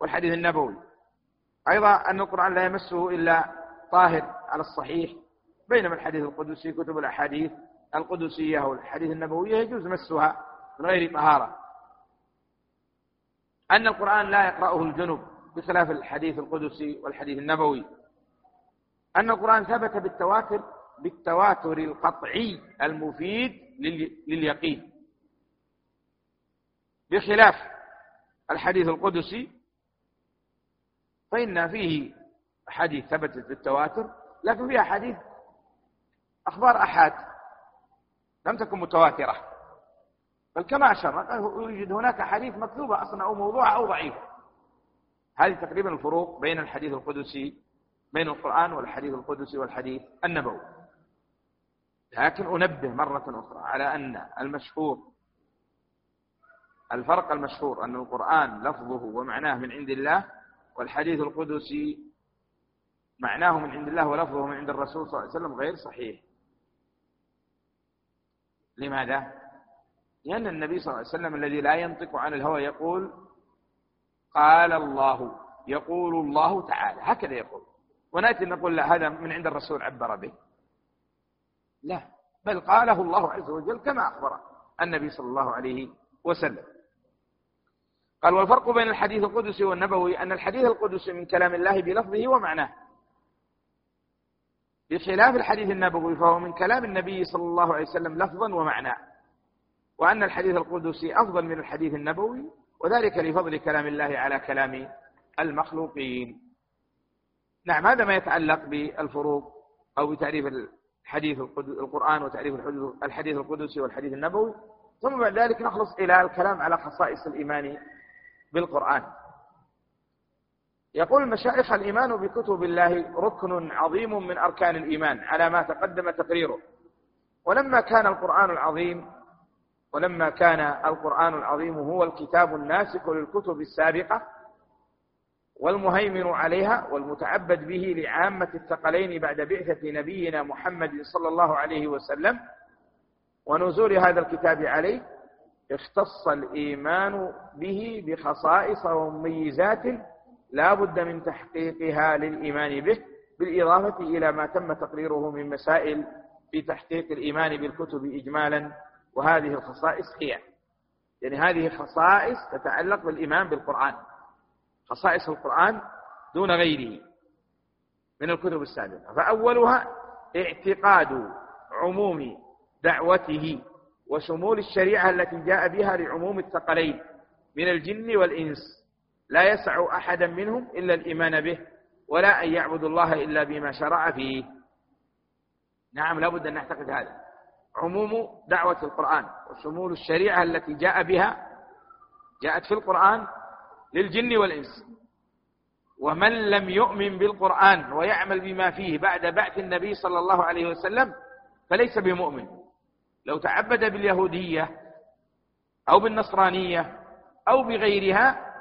والحديث النبوي. أيضا أن القرآن لا يمسه إلا طاهر على الصحيح بينما الحديث القدسي كتب الأحاديث القدسية والحديث النبوية يجوز مسها من غير طهارة. أن القرآن لا يقرأه الجنب بخلاف الحديث القدسي والحديث النبوي. أن القرآن ثبت بالتواتر بالتواتر القطعي المفيد لليقين. بخلاف الحديث القدسي فإن فيه حديث ثبتت بالتواتر لكن فيها حديث أخبار أحاد لم تكن متواترة. بل كما أشرنا يوجد هناك حديث مكذوبة أصلا أو موضوع أو ضعيف. هذه تقريبا الفروق بين الحديث القدسي بين القرآن والحديث القدسي والحديث النبوي. لكن أنبه مرة أخرى على أن المشهور الفرق المشهور أن القرآن لفظه ومعناه من عند الله والحديث القدسي معناه من عند الله ولفظه من عند الرسول صلى الله عليه وسلم غير صحيح. لماذا؟ لأن النبي صلى الله عليه وسلم الذي لا ينطق عن الهوى يقول قال الله يقول الله تعالى هكذا يقول. ونأتي نقول لا هذا من عند الرسول عبر به. لا بل قاله الله عز وجل كما أخبر النبي صلى الله عليه وسلم. قال والفرق بين الحديث القدسي والنبوي أن الحديث القدسي من كلام الله بلفظه ومعناه. بخلاف الحديث النبوي فهو من كلام النبي صلى الله عليه وسلم لفظا ومعناه. وأن الحديث القدسي أفضل من الحديث النبوي وذلك لفضل كلام الله على كلام المخلوقين. نعم هذا ما يتعلق بالفروق أو بتعريف الحديث القرآن وتعريف الحديث القدسي والحديث النبوي. ثم بعد ذلك نخلص إلى الكلام على خصائص الإيمان بالقرآن. يقول المشايخ الإيمان بكتب الله ركن عظيم من أركان الإيمان على ما تقدم تقريره. ولما كان القرآن العظيم ولما كان القرآن العظيم هو الكتاب الناسك للكتب السابقة والمهيمن عليها والمتعبد به لعامة الثقلين بعد بعثة نبينا محمد صلى الله عليه وسلم ونزول هذا الكتاب عليه اختص الإيمان به بخصائص ومميزات لا بد من تحقيقها للإيمان به بالإضافة إلى ما تم تقريره من مسائل في تحقيق الإيمان بالكتب إجمالا وهذه الخصائص هي. يعني هذه خصائص تتعلق بالإيمان بالقرآن. خصائص القرآن دون غيره من الكتب السابقة. فأولها اعتقاد عموم دعوته وشمول الشريعة التي جاء بها لعموم الثقلين من الجن والإنس. لا يسع أحدا منهم إلا الإيمان به ولا أن يعبدوا الله إلا بما شرع فيه. نعم لابد أن نعتقد هذا. عموم دعوة القرآن وشمول الشريعة التي جاء بها جاءت في القرآن للجن والإنس. ومن لم يؤمن بالقرآن ويعمل بما فيه بعد بعث النبي صلى الله عليه وسلم فليس بمؤمن. لو تعبد باليهودية أو بالنصرانية أو بغيرها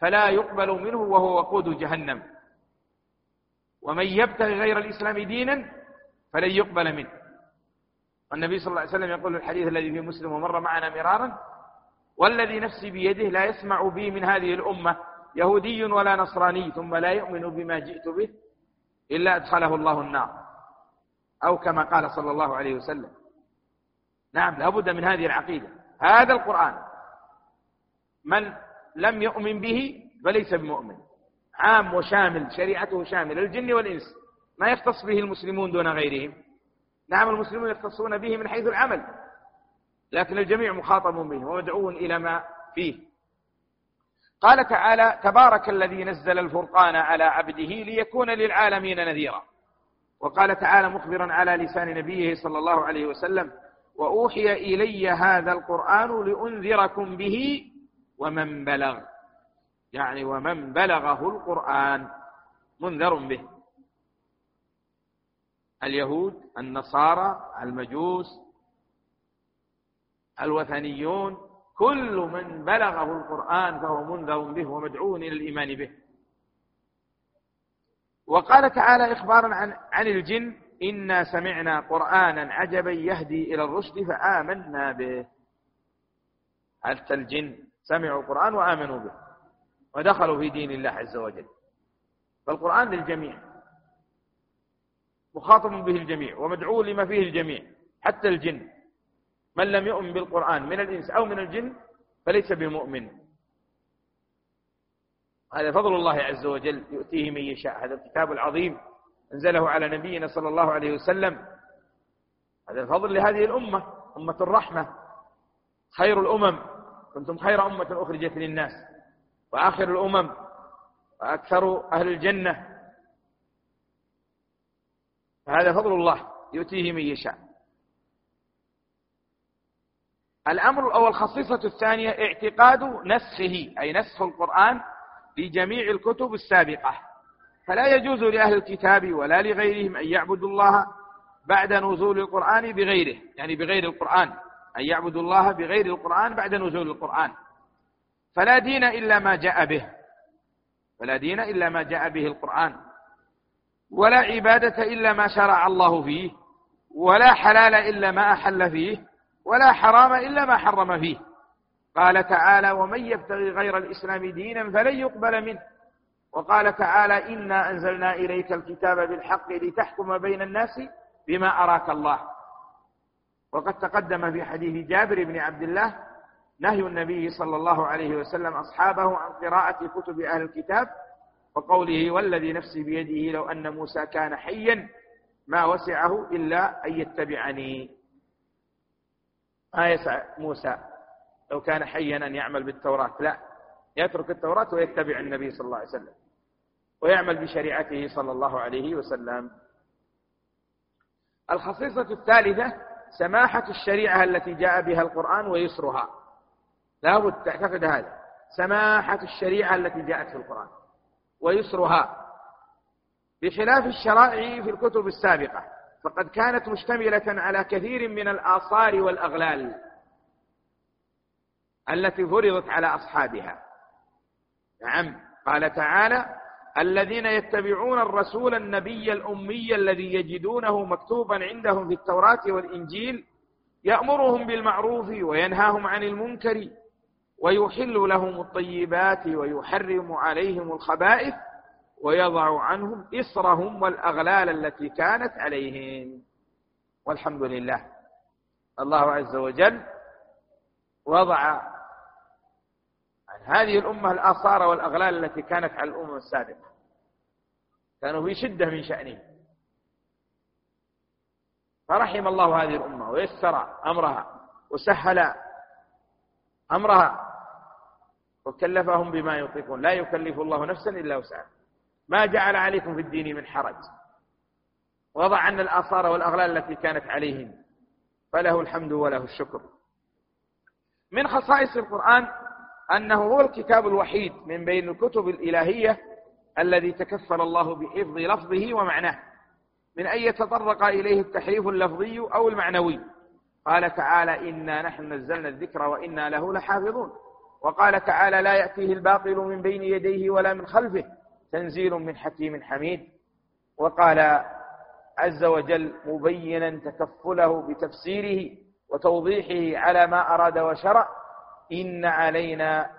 فلا يقبل منه وهو وقود جهنم. ومن يبتغي غير الإسلام دينا فلن يقبل منه. والنبي صلى الله عليه وسلم يقول الحديث الذي في مسلم ومر معنا مرارا والذي نفسي بيده لا يسمع بي من هذه الأمة يهودي ولا نصراني ثم لا يؤمن بما جئت به إلا أدخله الله النار. أو كما قال صلى الله عليه وسلم. نعم لابد من هذه العقيدة. هذا القرآن من لم يؤمن به فليس بمؤمن. عام وشامل شريعته شامل الجن والإنس. ما يختص به المسلمون دون غيرهم. نعم المسلمون يختصون به من حيث العمل. لكن الجميع مخاطب به ومدعو إلى ما فيه. قال تعالى تبارك الذي نزل الفرقان على عبده ليكون للعالمين نذيرا. وقال تعالى مخبرا على لسان نبيه صلى الله عليه وسلم وأوحي إلي هذا القرآن لأنذركم به ومن بلغ. يعني ومن بلغه القرآن منذر به. اليهود النصارى المجوس الوثنيون كل من بلغه القرآن فهو منذر به ومدعو إلى الإيمان به. وقال تعالى إخبارا عن, عن الجن إنا سمعنا قرآنا عجبا يهدي إلى الرشد فآمنا به. حتى الجن سمعوا القرآن وآمنوا به؟ ودخلوا في دين الله عز وجل. فالقرآن للجميع. مخاطب به الجميع ومدعو لما فيه الجميع حتى الجن. من لم يؤمن بالقرآن من الإنس أو من الجن فليس بمؤمن. هذا فضل الله عز وجل يؤتيه من يشاء. هذا الكتاب العظيم. أنزله على نبينا صلى الله عليه وسلم. هذا الفضل لهذه الأمة أمة الرحمة خير الأمم. كنتم خير أمة أخرجت للناس وآخر الأمم وأكثر أهل الجنة. فهذا فضل الله يؤتيه من يشاء. الأمر أو الخصيصة الثانية اعتقاد نسخه أي نسخ القرآن لجميع الكتب السابقة. فلا يجوز لأهل الكتاب ولا لغيرهم أن يعبدوا الله بعد نزول القرآن بغيره. يعني بغير القرآن. أن يعبدوا الله بغير القرآن بعد نزول القرآن. فلا دين إلا ما جاء به. فلا دين إلا ما جاء به القرآن. ولا عبادة إلا ما شرع الله فيه. ولا حلال إلا ما أحل فيه. ولا حرام إلا ما حرم فيه. قال تعالى ومن يبتغي غير الإسلام دينا فلن يقبل منه. وقال تعالى إنا أنزلنا إليك الكتاب بالحق لتحكم بين الناس بما أراك الله. وقد تقدم في حديث جابر بن عبد الله نهي النبي صلى الله عليه وسلم أصحابه عن قراءة كتب أهل الكتاب وقوله والذي نفسي بيده لو أن موسى كان حيا ما وسعه إلا أن يتبعني. ما يسع موسى لو كان حيا أن يعمل بالتوراة. لا يترك التوراة ويتبع النبي صلى الله عليه وسلم. ويعمل بشريعته صلى الله عليه وسلم. الخصيصة الثالثة سماحة الشريعة التي جاء بها القرآن ويسرها. لا بد تعتقد هذا. سماحة الشريعة التي جاءت في القرآن ويسرها. بخلاف الشرائع في الكتب السابقة فقد كانت مشتملة على كثير من الآثار والأغلال التي فرضت على أصحابها. نعم قال تعالى الذين يتبعون الرسول النبي الأمي الذي يجدونه مكتوبا عندهم في التوراة والإنجيل يأمرهم بالمعروف وينهاهم عن المنكر ويحل لهم الطيبات ويحرم عليهم الخبائث ويضع عنهم إصرهم والأغلال التي كانت عليهم. والحمد لله. الله عز وجل وضع هذه الأمة الآثار والأغلال التي كانت على الأمم السابقة. كانوا في شدة من شأنهم. فرحم الله هذه الأمة ويسر أمرها وسهل أمرها وكلفهم بما يطيقون. لا يكلف الله نفسا إلا وسعها. ما جعل عليكم في الدين من حرج. وضع عنا الآثار والأغلال التي كانت عليهم. فله الحمد وله الشكر. من خصائص القرآن أنه هو الكتاب الوحيد من بين الكتب الإلهية الذي تكفل الله بحفظ لفظه ومعناه. من أن يتطرق إليه التحريف اللفظي أو المعنوي؟ قال تعالى إنا نحن نزلنا الذكر وإنا له لحافظون. وقال تعالى لا يأتيه الباطل من بين يديه ولا من خلفه. تنزيل من حكيم حميد. وقال عز وجل مبينا تكفله بتفسيره وتوضيحه على ما أراد وشرع. إن علينا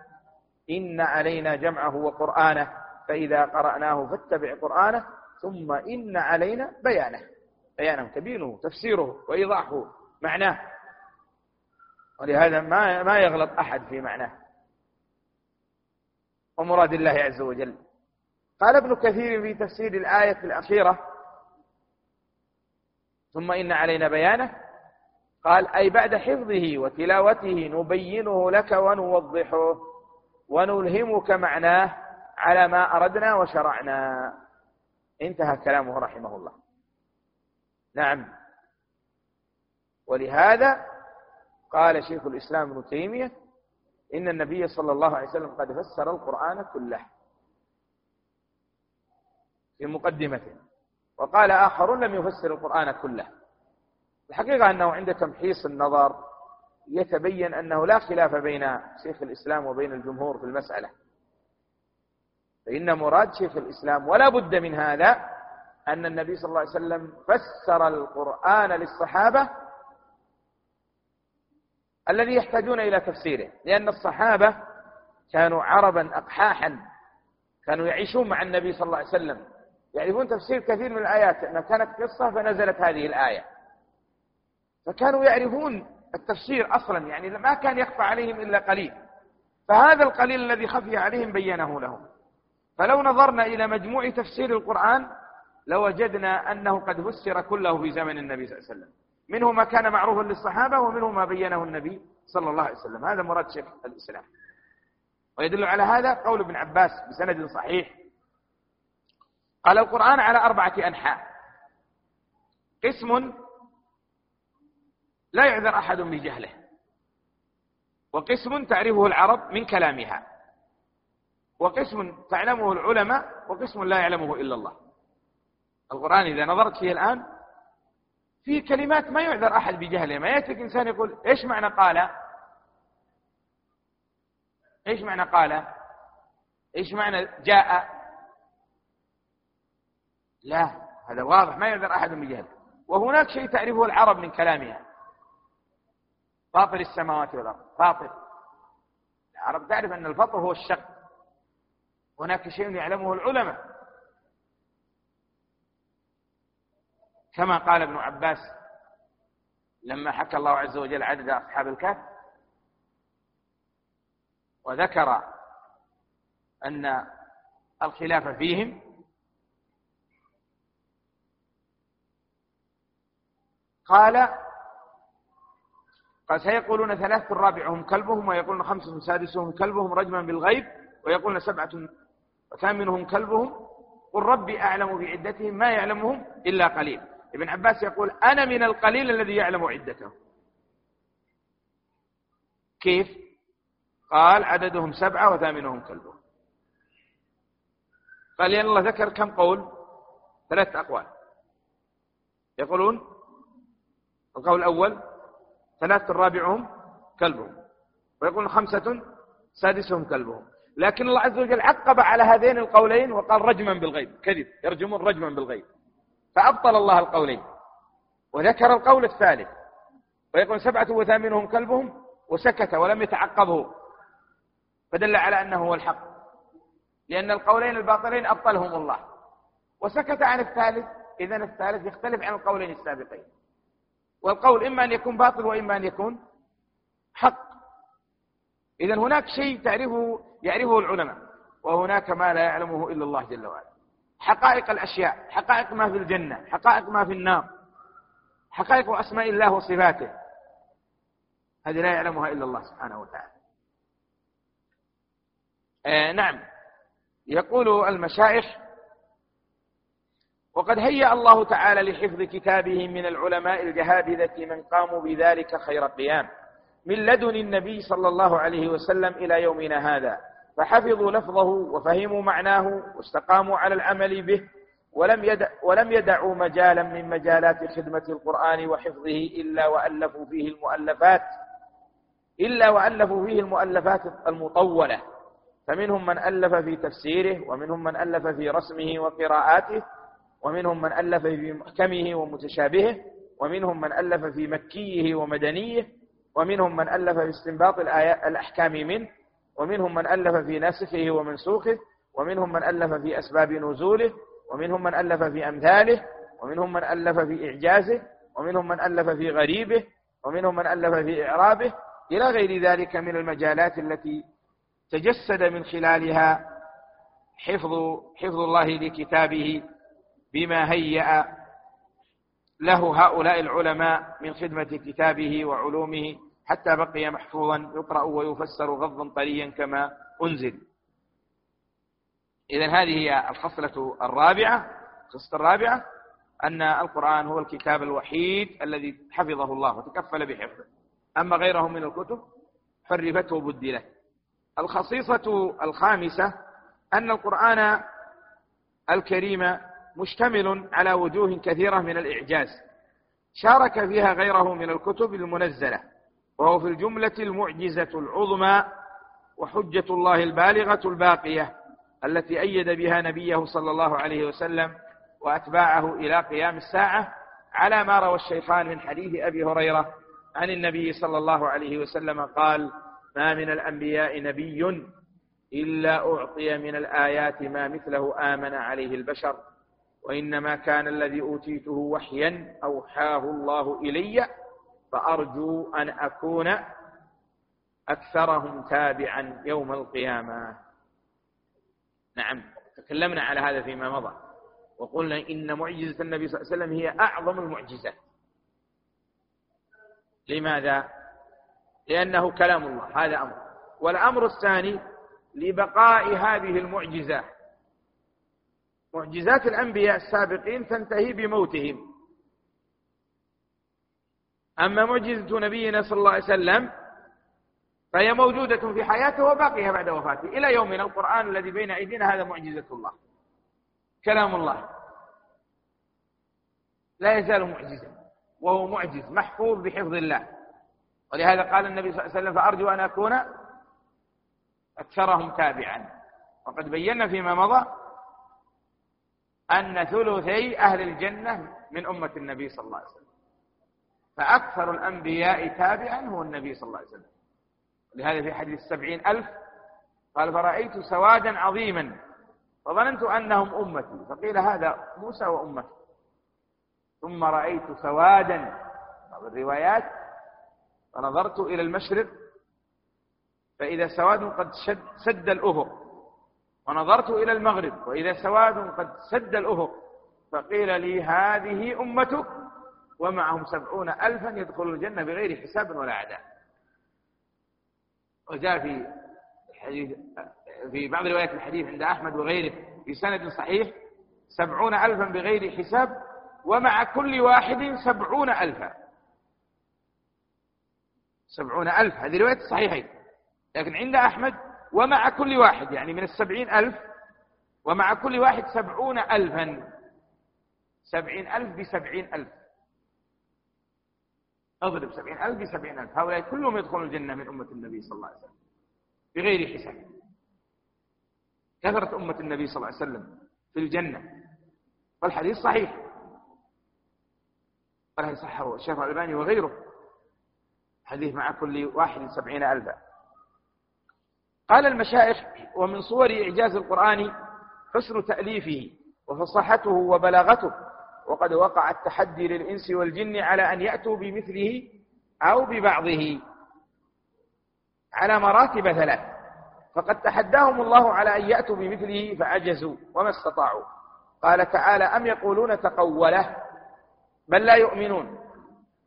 إن علينا جمعه وقرآنه فإذا قرأناه فاتبع قرآنه ثم إن علينا بيانه. بيانه تبينه تفسيره وإيضاحه معناه. ولهذا ما ما يغلط أحد في معناه. ومراد الله عز وجل. قال ابن كثير في تفسير الآية الأخيرة ثم إن علينا بيانه قال أي بعد حفظه وتلاوته نبينه لك ونوضحه ونلهمك معناه على ما أردنا وشرعنا. انتهى كلامه رحمه الله. نعم. ولهذا قال شيخ الإسلام ابن تيمية إن النبي صلى الله عليه وسلم قد فسر القرآن كله في مقدمته وقال آخرون لم يفسر القرآن كله. الحقيقة أنه عند تمحيص النظر يتبين أنه لا خلاف بين شيخ الإسلام وبين الجمهور في المسألة. فإن مراد شيخ الإسلام ولا بد من هذا أن النبي صلى الله عليه وسلم فسر القرآن للصحابة الذي يحتاجون إلى تفسيره لأن الصحابة كانوا عربا أقحاحا كانوا يعيشون مع النبي صلى الله عليه وسلم. يعرفون تفسير كثير من الآيات أنها كانت قصة فنزلت هذه الآية. فكانوا يعرفون التفسير أصلا يعني ما كان يخفى عليهم إلا قليل. فهذا القليل الذي خفي عليهم بينه لهم. فلو نظرنا إلى مجموع تفسير القرآن لوجدنا أنه قد فسر كله في زمن النبي صلى الله عليه وسلم. منه ما كان معروفا للصحابة ومنه ما بينه النبي صلى الله عليه وسلم. هذا مراد شيخ الإسلام. ويدل على هذا قول ابن عباس بسند صحيح. قال القرآن على أربعة أنحاء. قسم لا يعذر أحد بجهله وقسم تعرفه العرب من كلامها. وقسم تعلمه العلماء وقسم لا يعلمه إلا الله. القرآن إذا نظرت فيه الآن في كلمات ما يعذر أحد بجهله. ما يأتيك إنسان يقول إيش معنى قال؟ إيش معنى قال؟ إيش معنى جاء؟ لا هذا واضح. ما يعذر أحد بجهله وهناك شيء تعرفه العرب من كلامها. فاطر السماوات والأرض. فاطر. العرب تعرف أن الفطر هو الشق. هناك شيء يعلمه العلماء. كما قال ابن عباس لما حكى الله عز وجل عدد أصحاب الكهف وذكر أن الخلاف فيهم قال قال سيقولون ثلاثة رابعهم كلبهم ويقولون خمسة سادسهم كلبهم رجما بالغيب ويقولون سبعة وثامنهم كلبهم. قل ربي أعلم بعدتهم ما يعلمهم إلا قليل. ابن عباس يقول أنا من القليل الذي يعلم عدته. كيف؟ قال عددهم سبعة وثامنهم كلبهم. قال لأن الله ذكر كم قول؟ ثلاثة أقوال. يقولون القول الأول ثلاثة رابعهم كلبهم. ويقولون خمسة سادسهم كلبهم. لكن الله عز وجل عقب على هذين القولين وقال رجما بالغيب. كذب. يرجمون رجما بالغيب. فأبطل الله القولين. وذكر القول الثالث. ويقول سبعة وثامنهم كلبهم وسكت ولم يتعقبه. فدل على أنه هو الحق. لأن القولين الباطلين أبطلهم الله. وسكت عن الثالث. إذا الثالث يختلف عن القولين السابقين. والقول إما أن يكون باطل وإما أن يكون حق. إذا هناك شيء تعرفه يعرفه العلماء وهناك ما لا يعلمه إلا الله جل وعلا. حقائق الأشياء حقائق ما في الجنة حقائق ما في النار حقائق أسماء الله وصفاته هذه لا يعلمها إلا الله سبحانه وتعالى. آه نعم. يقول المشايخ وقد هيأ الله تعالى لحفظ كتابه من العلماء الجهابذة من قاموا بذلك خير قيام من لدن النبي صلى الله عليه وسلم إلى يومنا هذا. فحفظوا لفظه وفهموا معناه واستقاموا على العمل به ولم, يدع ولم يدعوا مجالا من مجالات خدمة القرآن وحفظه إلا وألفوا فيه المؤلفات إلا وألفوا فيه المؤلفات المطولة. فمنهم من ألف في تفسيره ومنهم من ألف في رسمه وقراءاته ومنهم من ألف في محكمه ومتشابهه ومنهم من ألف في مكيه ومدنيه ومنهم من ألف في استنباط الأحكام منه ومنهم من ألف في ناسخه ومنسوخه ومنهم من ألف في أسباب نزوله ومنهم من ألف في أمثاله ومنهم من ألف في إعجازه ومنهم من ألف في غريبه ومنهم من ألف في إعرابه إلى غير ذلك من المجالات التي تجسد من خلالها حفظ حفظ الله لكتابه بما هيأ له هؤلاء العلماء من خدمة كتابه وعلومه حتى بقي محفوظا يقرأ ويفسر غضا طريا كما أنزل. إذا هذه هي الخصلة الرابعة الخصلة الرابعة أن القرآن هو الكتاب الوحيد الذي حفظه الله وتكفل بحفظه. أما غيره من الكتب حرفت وبدلت الخصيصة الخامسة أن القرآن الكريم مشتمل على وجوه كثيرة من الإعجاز. شارك فيها غيره من الكتب المنزلة وهو في الجملة المعجزة العظمى وحجة الله البالغة الباقية التي أيد بها نبيه صلى الله عليه وسلم وأتباعه إلى قيام الساعة على ما روى الشيخان من حديث أبي هريرة عن النبي صلى الله عليه وسلم قال ما من الأنبياء نبي إلا أعطي من الآيات ما مثله آمن عليه البشر وإنما كان الذي أوتيته وحيا أوحاه الله إلي فأرجو أن أكون أكثرهم تابعا يوم القيامة. نعم تكلمنا على هذا فيما مضى وقلنا إن معجزة النبي صلى الله عليه وسلم هي أعظم المعجزات. لماذا؟ لأنه كلام الله هذا أمر. والأمر الثاني لبقاء هذه المعجزة. معجزات الأنبياء السابقين تنتهي بموتهم. أما معجزة نبينا صلى الله عليه وسلم فهي موجودة في حياته وباقيها بعد وفاته. إلى يومنا القرآن الذي بين أيدينا هذا معجزة الله. كلام الله. لا يزال معجزا وهو معجز محفوظ بحفظ الله. ولهذا قال النبي صلى الله عليه وسلم فأرجو أن أكون أكثرهم تابعا. وقد بينا فيما مضى أن ثلثي أهل الجنة من أمة النبي صلى الله عليه وسلم. فأكثر الأنبياء تابعا هو النبي صلى الله عليه وسلم. لهذا في حديث السبعين ألف قال فرأيت سوادا عظيما فظننت أنهم أمتي. فقيل هذا موسى وأمته. ثم رأيت سوادا بعض الروايات فنظرت إلى المشرق فإذا سواد قد شد سد الأفق ونظرت إلى المغرب وإذا سواد قد سد الأفق فقيل لي هذه أمتك ومعهم سبعون ألفا يدخلون الجنة بغير حساب ولا عذاب وجاء في الحديث في بعض روايات الحديث عند أحمد وغيره في سند صحيح سبعون ألفا بغير حساب ومع كل واحد سبعون ألفا. سبعون ألف هذه رواية الصحيحين لكن عند أحمد ومع كل واحد يعني من السبعين ألف ومع كل واحد سبعون ألفا. سبعين ألف بسبعين ألف. اضرب سبعين ألف بسبعين ألف. هؤلاء كلهم يدخلون الجنة من أمة النبي صلى الله عليه وسلم بغير حساب. كثرة أمة النبي صلى الله عليه وسلم في الجنة. والحديث صحيح. والحديث صحه الشيخ الألباني وغيره. حديث مع كل واحد سبعين ألفا. قال المشايخ ومن صور إعجاز القرآن حسن تأليفه وفصاحته وبلاغته وقد وقع التحدي للإنس والجن على أن يأتوا بمثله أو ببعضه على مراتب ثلاث. فقد تحداهم الله على أن يأتوا بمثله فعجزوا وما استطاعوا. قال تعالى أم يقولون تقوله؟ بل لا يؤمنون.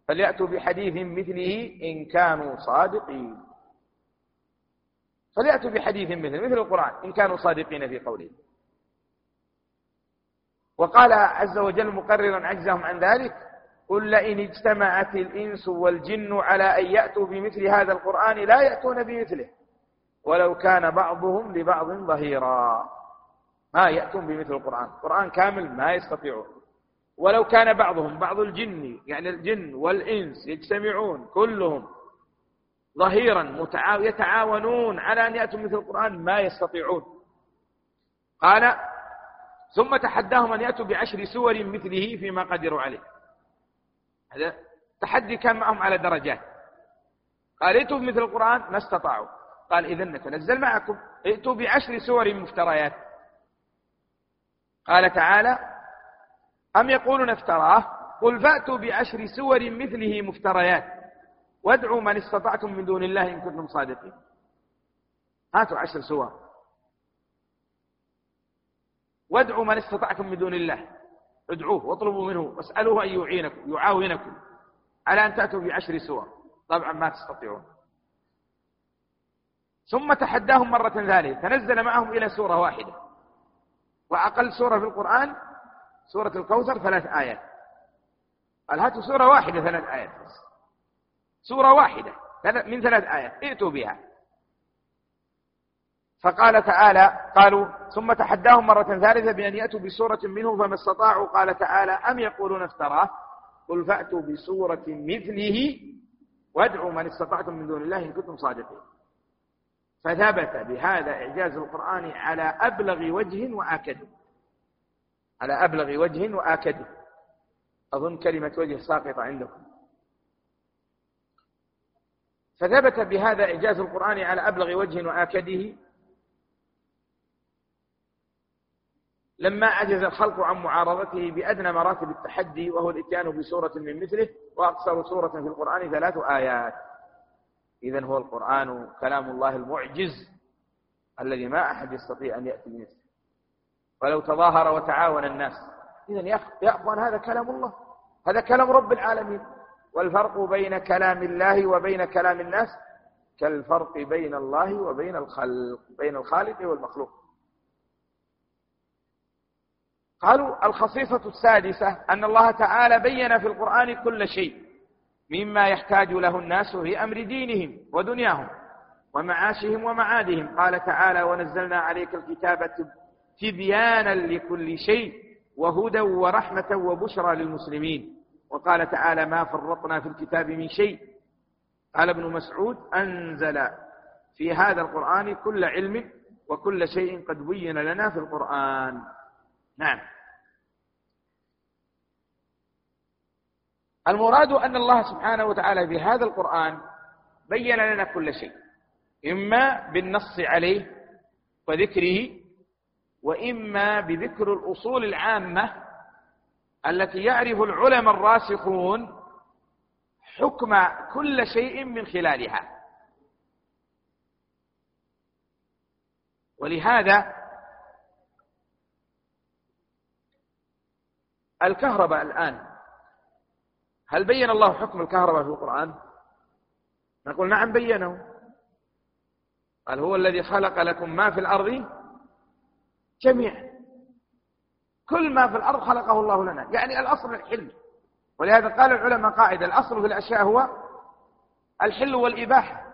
فليأتوا بحديث مثله إن كانوا صادقين. فليأتوا بحديث مثل مثل القرآن إن كانوا صادقين في قولهم وقال عز وجل مقررا عجزهم عن ذلك قل لئن اجتمعت الإنس والجن على أن يأتوا بمثل هذا القرآن لا يأتون بمثله. ولو كان بعضهم لبعض ظهيرا. ما يأتون بمثل القرآن. القرآن كامل ما يستطيعون. ولو كان بعضهم بعض الجن يعني الجن والإنس يجتمعون كلهم ظهيرا يتعاونون على أن يأتوا مثل القرآن ما يستطيعون. قال ثم تحداهم أن يأتوا بعشر سور مثله فيما قدروا عليه. هذا تحدي كان معهم على درجات. قال ائتوا بمثل القرآن ما استطاعوا. قال إذا نتنزل معكم. ائتوا بعشر سور مفتريات. قال تعالى أم يقولون افتراه؟ قل فأتوا بعشر سور مثله مفتريات. وادعوا من استطعتم من دون الله إن كنتم صادقين. هاتوا عشر سور. وادعوا من استطعتم من دون الله. ادعوه واطلبوا منه واسألوه أن يعينكم يعاونكم على أن تأتوا بعشر سور. طبعا ما تستطيعون. ثم تحداهم مرة ثانية. تنزل معهم إلى سورة واحدة. وأقل سورة في القرآن سورة الكوثر ثلاث آيات. قال هاتوا سورة واحدة ثلاث آيات. سورة واحدة من ثلاث آيات ائتوا بها. فقال تعالى قالوا ثم تحداهم مرة ثالثة بأن يأتوا بسورة منه فما استطاعوا. قال تعالى أم يقولون افتراه؟ قل فأتوا بسورة مثله وادعوا من استطعتم من دون الله إن كنتم صادقين. فثبت بهذا إعجاز القرآن على أبلغ وجه وآكد. على أبلغ وجه وآكد. أظن كلمة وجه ساقطة عندكم. فثبت بهذا إعجاز القرآن على أبلغ وجه وآكده. لما عجز الخلق عن معارضته بأدنى مراتب التحدي وهو الإتيان بسورة من مثله وأقصر سورة في القرآن ثلاث آيات. إذا هو القرآن كلام الله المعجز الذي ما أحد يستطيع أن يأتي بمثله. ولو تظاهر وتعاون الناس. إذا يا أخوان هذا كلام الله. هذا كلام رب العالمين. والفرق بين كلام الله وبين كلام الناس كالفرق بين الله وبين الخلق بين الخالق والمخلوق. قالوا الخصيصة السادسة أن الله تعالى بين في القرآن كل شيء مما يحتاج له الناس في أمر دينهم ودنياهم ومعاشهم ومعادهم. قال تعالى ونزلنا عليك الكتاب تبيانا لكل شيء وهدى ورحمة وبشرى للمسلمين. وقال تعالى ما فرطنا في الكتاب من شيء. قال ابن مسعود أنزل في هذا القرآن كل علم وكل شيء قد بين لنا في القرآن. نعم. المراد أن الله سبحانه وتعالى في هذا القرآن بين لنا كل شيء إما بالنص عليه وذكره وإما بذكر الأصول العامة التي يعرف العلماء الراسخون حكم كل شيء من خلالها. ولهذا الكهرباء الآن هل بين الله حكم الكهرباء في القرآن؟ نقول نعم بينه. قال هو الذي خلق لكم ما في الأرض جميعا. كل ما في الأرض خلقه الله لنا. يعني الأصل الحل. ولهذا قال العلماء قاعدة الأصل في الأشياء هو الحل والإباحة.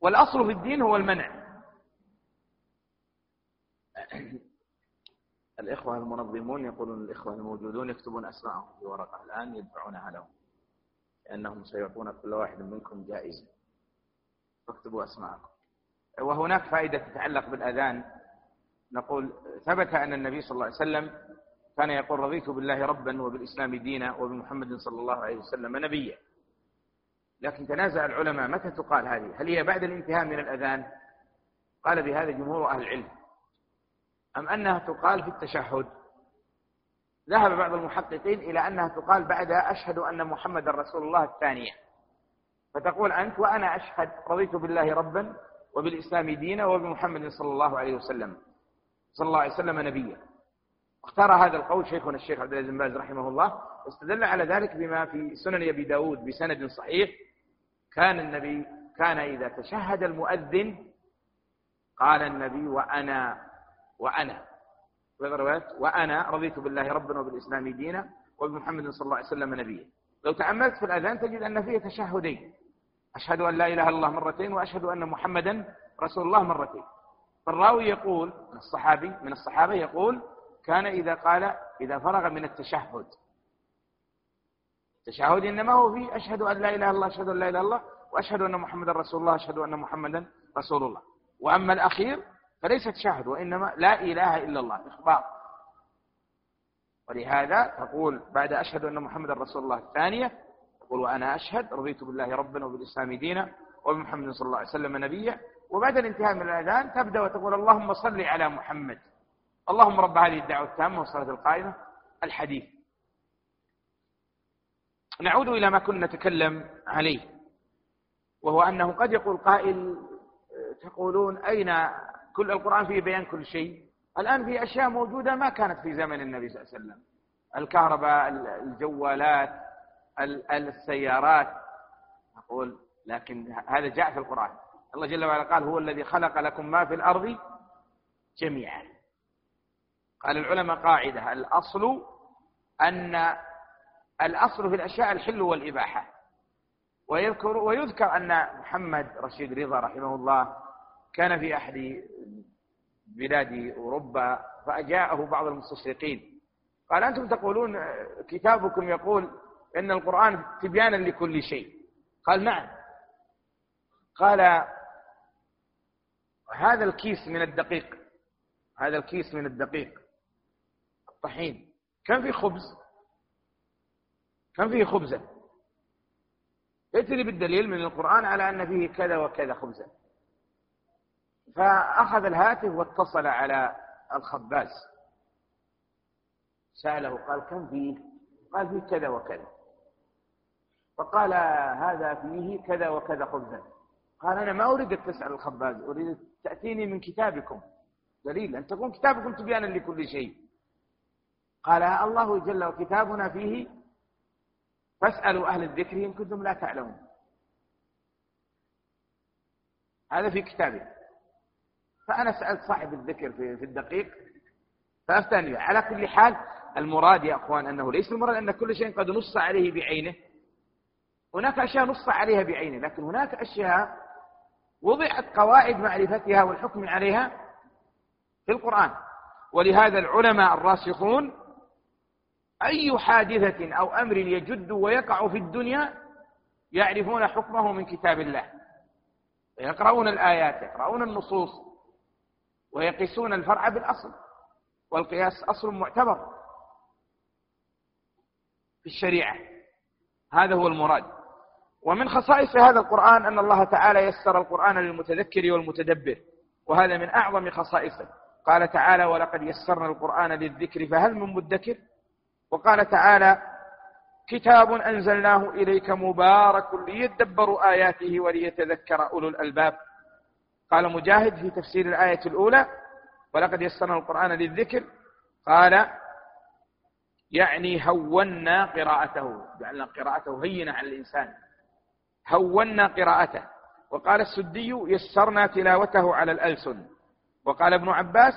والأصل في الدين هو المنع. الإخوة المنظمون يقولون الإخوة الموجودون يكتبون أسماءهم في ورقة الآن يدفعونها لهم. لأنهم سيعطون كل واحد منكم جائزة. فاكتبوا أسماءكم. وهناك فائدة تتعلق بالأذان. نقول ثبت أن النبي صلى الله عليه وسلم كان يقول رضيت بالله ربا وبالإسلام دينا وبمحمد صلى الله عليه وسلم نبيا. لكن تنازع العلماء متى تقال هذه؟ هل هي بعد الانتهاء من الأذان؟ قال بهذا جمهور أهل العلم. أم أنها تقال في التشهد؟ ذهب بعض المحققين إلى أنها تقال بعد أشهد أن محمد رسول الله الثانية. فتقول أنت وأنا أشهد رضيت بالله ربا وبالإسلام دينا وبمحمد صلى الله عليه وسلم. صلى الله عليه وسلم نبيا. اختار هذا القول شيخنا الشيخ عبد العزيز بن باز رحمه الله واستدل على ذلك بما في سنن أبي داود بسند صحيح. كان النبي كان إذا تشهد المؤذن قال النبي وأنا وأنا. وأنا رضيت بالله ربا وبالإسلام دينا وبمحمد صلى الله عليه وسلم نبيا. لو تأملت في الأذان تجد أن فيه تشهدين. أشهد أن لا إله إلا الله مرتين وأشهد أن محمدا رسول الله مرتين. فالراوي يقول من الصحابي من الصحابة يقول كان إذا قال إذا فرغ من التشهد. التشهد إنما هو في أشهد أن لا إله إلا الله أشهد أن لا إله إلا الله وأشهد أن محمدا رسول الله أشهد أن محمدا رسول الله. وأما الأخير فليس تشهد وإنما لا إله إلا الله إخبار. ولهذا تقول بعد أشهد أن محمدا رسول الله الثانية تقول وأنا أشهد رضيت بالله ربا وبالإسلام دينا وبمحمد صلى الله عليه وسلم نبيا وبعد الانتهاء من الأذان تبدأ وتقول اللهم صل على محمد. اللهم رب هذه الدعوة التامة والصلاة القائمة. الحديث. نعود إلى ما كنا نتكلم عليه وهو أنه قد يقول قائل تقولون أين كل القرآن فيه بيان كل شيء؟ الآن في أشياء موجودة ما كانت في زمن النبي صلى الله عليه وسلم. الكهرباء الجوالات السيارات. نقول لكن هذا جاء في القرآن. الله جل وعلا قال هو الذي خلق لكم ما في الأرض جميعا. قال العلماء قاعدة الأصل أن الأصل في الأشياء الحل والإباحة. ويذكر ويذكر أن محمد رشيد رضا رحمه الله كان في أحد بلاد أوروبا فأجاءه بعض المستشرقين. قال أنتم تقولون كتابكم يقول إن القرآن تبيانا لكل شيء. قال نعم. قال هذا الكيس من الدقيق. هذا الكيس من الدقيق. الطحين. كم فيه خبز؟ كم فيه خبزة ائت لي بالدليل من القرآن على أن فيه كذا وكذا خبزة فأخذ الهاتف واتصل على الخباز. سأله قال كم فيه؟ قال فيه كذا وكذا. فقال هذا فيه كذا وكذا خبزا. قال أنا ما أريد أن تسأل الخباز أريد تأتيني من كتابكم. دليل أن تكون كتابكم تبيانا لكل شيء. قال الله جل وكتابنا فيه فاسألوا أهل الذكر إن كنتم لا تعلمون. هذا في كتابه فأنا سألت صاحب الذكر في, في الدقيق فأفتاني على كل حال المراد يا أخوان أنه ليس المراد أن كل شيء قد نص عليه بعينه. هناك أشياء نص عليها بعينه لكن هناك أشياء وضعت قواعد معرفتها والحكم عليها في القرآن. ولهذا العلماء الراسخون أي حادثة أو أمر يجد ويقع في الدنيا يعرفون حكمه من كتاب الله. يقرؤون الآيات يقرؤون النصوص ويقيسون الفرع بالأصل. والقياس أصل معتبر في الشريعة. هذا هو المراد. ومن خصائص هذا القرآن أن الله تعالى يسر القرآن للمتذكر والمتدبر وهذا من أعظم خصائصه. قال تعالى ولقد يسرنا القرآن للذكر فهل من مدكر؟ وقال تعالى كتاب أنزلناه إليك مبارك ليدبروا آياته وليتذكر أولو الألباب. قال مجاهد في تفسير الآية الأولى ولقد يسرنا القرآن للذكر. قال يعني هونا قراءته. جعلنا قراءته هينة على الإنسان. هونا قراءته. وقال السدي يسرنا تلاوته على الألسن. وقال ابن عباس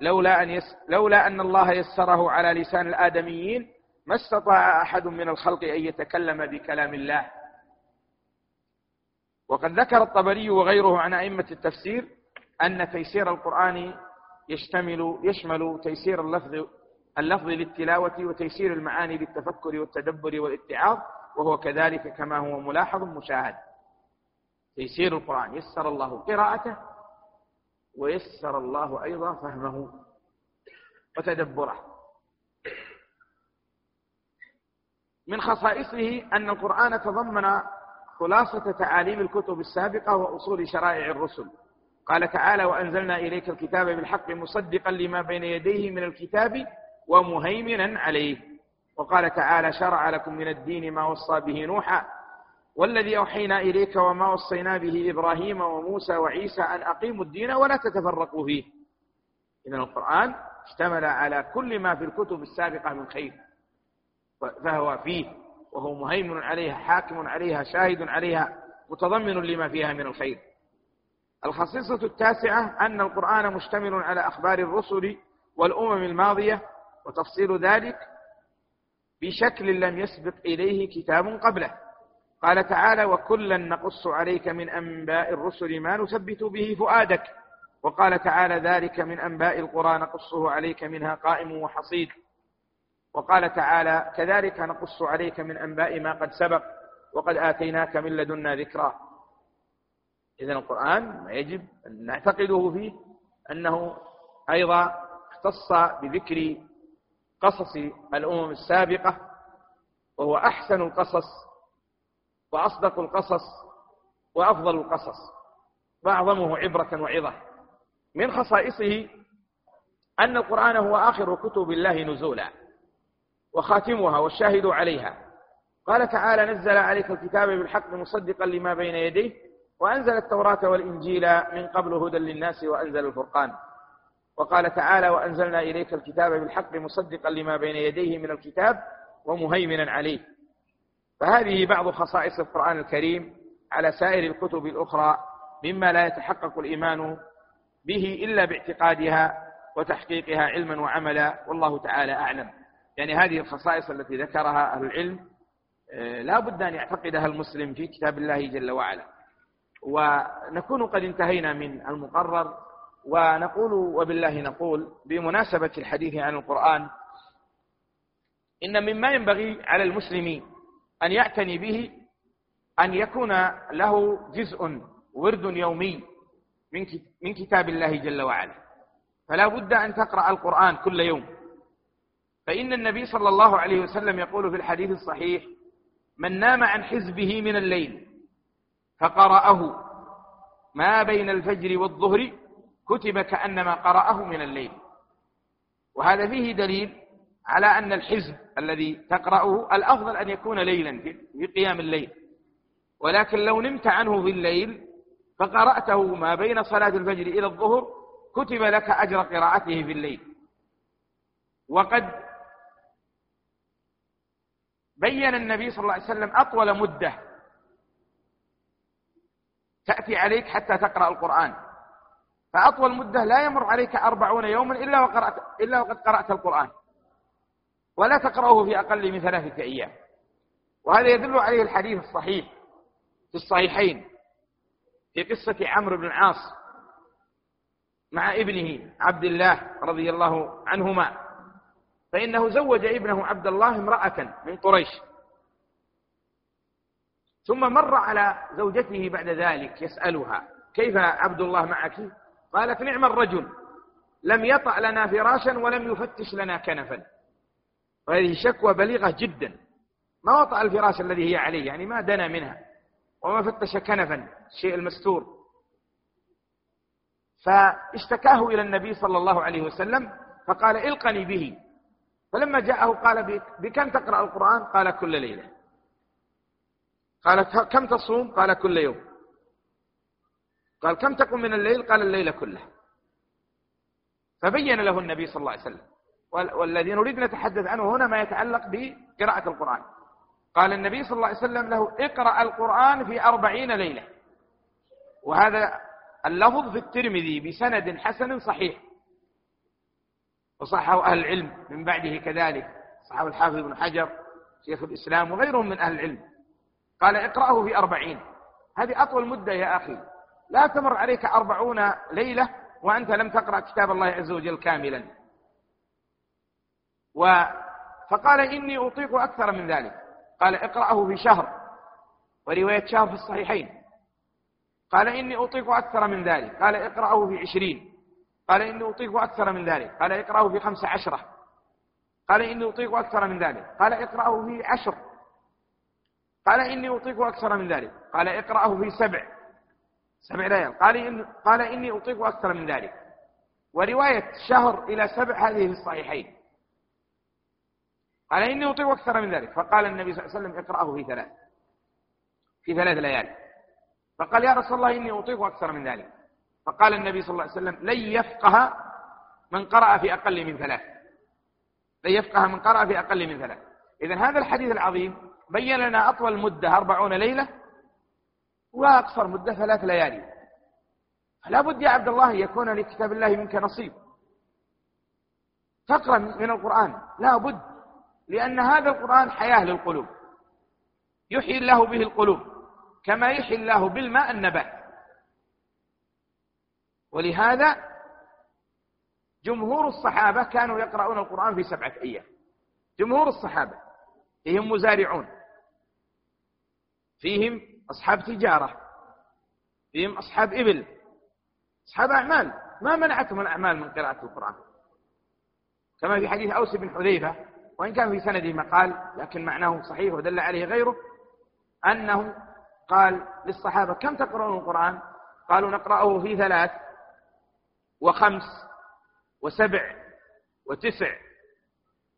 لولا أن, يس لولا أن الله يسره على لسان الآدميين ما استطاع أحد من الخلق أن يتكلم بكلام الله. وقد ذكر الطبري وغيره عن أئمة التفسير أن تيسير القرآن يشتمل يشمل تيسير اللفظ اللفظ للتلاوة وتيسير المعاني للتفكر والتدبر والاتعاظ. وهو كذلك كما هو ملاحظ مشاهد. تيسير القرآن. يسر الله قراءته ويسر الله أيضا فهمه وتدبره. من خصائصه أن القرآن تضمن خلاصة تعاليم الكتب السابقة وأصول شرائع الرسل. قال تعالى وأنزلنا إليك الكتاب بالحق مصدقا لما بين يديه من الكتاب ومهيمنا عليه. وقال تعالى شرع لكم من الدين ما وصى به نوحا والذي أوحينا إليك وما وصينا به إبراهيم وموسى وعيسى أن أقيموا الدين ولا تتفرقوا فيه. إذن القرآن اشتمل على كل ما في الكتب السابقة من خير فهو فيه وهو مهيمن عليها حاكم عليها شاهد عليها متضمن لما فيها من الخير. الخصيصة التاسعة أن القرآن مشتمل على أخبار الرسل والأمم الماضية وتفصيل ذلك بشكل لم يسبق إليه كتاب قبله. قال تعالى وكلا نقص عليك من أنباء الرسل ما نثبت به فؤادك. وقال تعالى ذلك من أنباء القرى نقصه عليك منها قائم وحصيد. وقال تعالى كذلك نقص عليك من أنباء ما قد سبق وقد آتيناك من لدنا ذكرا إذن القرآن ما يجب أن نعتقده فيه أنه أيضا اختص بذكر قصص الأمم السابقة وهو أحسن القصص وأصدق القصص وأفضل القصص وأعظمه عبرة وعظة. من خصائصه أن القرآن هو آخر كتب الله نزولا وخاتمها والشاهد عليها. قال تعالى نزل عليك الكتاب بالحق مصدقا لما بين يديه وأنزل التوراة والإنجيل من قبل هدى للناس وأنزل الفرقان. وقال تعالى وأنزلنا إليك الكتاب بالحق مصدقا لما بين يديه من الكتاب ومهيمنا عليه. فهذه بعض خصائص القرآن الكريم على سائر الكتب الأخرى مما لا يتحقق الإيمان به إلا باعتقادها وتحقيقها علما وعملا والله تعالى أعلم. يعني هذه الخصائص التي ذكرها أهل العلم آه، لا بد أن يعتقدها المسلم في كتاب الله جل وعلا. ونكون قد انتهينا من المقرر. ونقول وبالله نقول بمناسبة الحديث عن القرآن إن مما ينبغي على المسلم أن يعتني به أن يكون له جزء ورد يومي من كتاب الله جل وعلا. فلا بد أن تقرأ القرآن كل يوم. فإن النبي صلى الله عليه وسلم يقول في الحديث الصحيح من نام عن حزبه من الليل فقرأه ما بين الفجر والظهر كتب كأنما قرأه من الليل. وهذا فيه دليل على أن الحزب الذي تقرأه الأفضل أن يكون ليلا في قيام الليل. ولكن لو نمت عنه في الليل فقرأته ما بين صلاة الفجر إلى الظهر كتب لك أجر قراءته في الليل. وقد بين النبي صلى الله عليه وسلم أطول مدة تأتي عليك حتى تقرأ القرآن. فأطول مدة لا يمر عليك أربعون يوما إلا وقرأت إلا وقد قرأت القرآن. ولا تقرأه في أقل من ثلاثة أيام. وهذا يدل عليه الحديث الصحيح في الصحيحين في قصة عمرو بن العاص مع ابنه عبد الله رضي الله عنهما. فإنه زوج ابنه عبد الله امرأة من قريش. ثم مر على زوجته بعد ذلك يسألها كيف عبد الله معك؟ قالت نعم الرجل. لم يطع لنا فراشا ولم يفتش لنا كنفا. وهذه شكوى بليغة جدا. ما وطأ الفراش الذي هي عليه يعني ما دنا منها. وما فتش كنفا الشيء المستور. فاشتكاه إلى النبي صلى الله عليه وسلم فقال إلقني به. فلما جاءه قال بكم تقرأ القرآن؟ قال كل ليلة. قال كم تصوم؟ قال كل يوم. قال كم تقوم من الليل؟ قال الليل كله. فبين له النبي صلى الله عليه وسلم. والذي نريد نتحدث عنه هنا ما يتعلق بقراءة القرآن. قال النبي صلى الله عليه وسلم له اقرأ القرآن في أربعين ليلة. وهذا اللفظ في الترمذي بسند حسن صحيح. وصحه أهل العلم من بعده كذلك. صحه الحافظ بن حجر شيخ الإسلام وغيرهم من أهل العلم. قال اقرأه في أربعين. هذه أطول مدة يا أخي. لا تمر عليك أربعون ليلة وأنت لم تقرأ كتاب الله عز وجل كاملا. و فقال إني أطيق أكثر من ذلك. قال اقرأه في شهر. ورواية شهر في الصحيحين. قال إني أطيق أكثر من ذلك. قال اقرأه في عشرين. قال إني أطيق أكثر من ذلك. قال اقرأه في خمس عشرة. قال إني أطيق أكثر من ذلك. قال اقرأه في عشر. قال إني أطيق أكثر من ذلك. قال اقرأه في سبع. سبع ليال. قال إن قال إني أطيق أكثر من ذلك. ورواية شهر إلى سبع هذه في الصحيحين. قال إني أطيق أكثر من ذلك. فقال النبي صلى الله عليه وسلم اقرأه في ثلاث. في ثلاث ليال. فقال يا رسول الله إني أطيق أكثر من ذلك. فقال النبي صلى الله عليه وسلم لن يفقه من قرأ في أقل من ثلاث. لن يفقه من قرأ في أقل من ثلاث. إذا هذا الحديث العظيم بين لنا أطول مدة أربعون ليلة وأقصر مدة ثلاث ليالي. فلا بد يا عبد الله يكون لكتاب الله منك نصيب. تقرأ من القرآن. لا بد لأن هذا القرآن حياة للقلوب. يحيي الله به القلوب كما يحيي الله بالماء النبات. ولهذا جمهور الصحابة كانوا يقرؤون القرآن في سبعة أيام. جمهور الصحابة فيهم مزارعون فيهم أصحاب تجارة فيهم أصحاب إبل أصحاب أعمال. ما منعتهم الأعمال من قراءة القرآن؟ كما في حديث أوس بن حذيفة وإن كان في سنده مقال لكن معناه صحيح ودل عليه غيره أنه قال للصحابة كم تقرؤون القرآن؟ قالوا نقرأه في ثلاث وخمس وسبع وتسع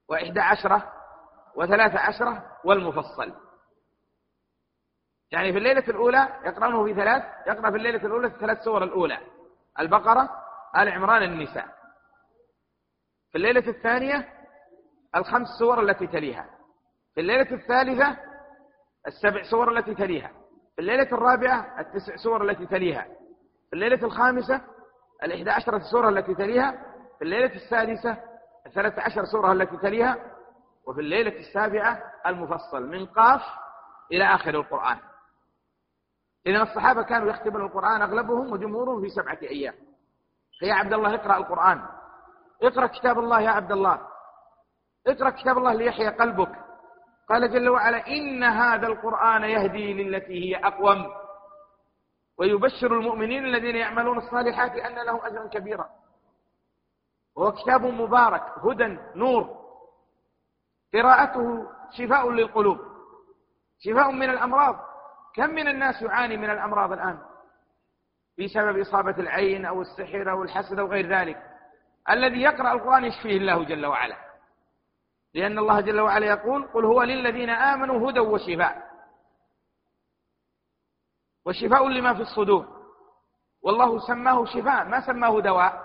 وإحدى عشرة وثلاث عشرة والمفصل. يعني في الليلة الأولى يقرأونه في ثلاث يقرأ في الليلة الأولى الثلاث سور الأولى. البقرة آل عمران النساء. في الليلة الثانية الخمس سور التي تليها. في الليلة الثالثة السبع سور التي تليها. في الليلة الرابعة التسع سور التي تليها. في الليلة الخامسة الإحدى عشرة سورة التي تليها. في الليلة السادسة الثلاث عشر سورة التي تليها. وفي الليلة السابعة المفصل من قاف إلى آخر القرآن. إذا الصحابة كانوا يختمون القرآن أغلبهم وجمهورهم في سبعة أيام. فيا عبد الله اقرأ القرآن. اقرأ كتاب الله يا عبد الله. اقرأ كتاب الله ليحيى قلبك. قال جل وعلا إن هذا القرآن يهدي للتي هي أقوم. ويبشر المؤمنين الذين يعملون الصالحات أن لهم أجرا كبيرا. وهو كتاب مبارك هدى نور. قراءته شفاء للقلوب. شفاء من الأمراض. كم من الناس يعاني من الأمراض الآن بسبب إصابة العين أو السحر أو الحسد أو غير ذلك؟ الذي يقرأ القرآن يشفيه الله جل وعلا. لأن الله جل وعلا يقول قل هو للذين آمنوا هدى وشفاء. وشفاء لما في الصدور. والله سماه شفاء. ما سماه دواء؟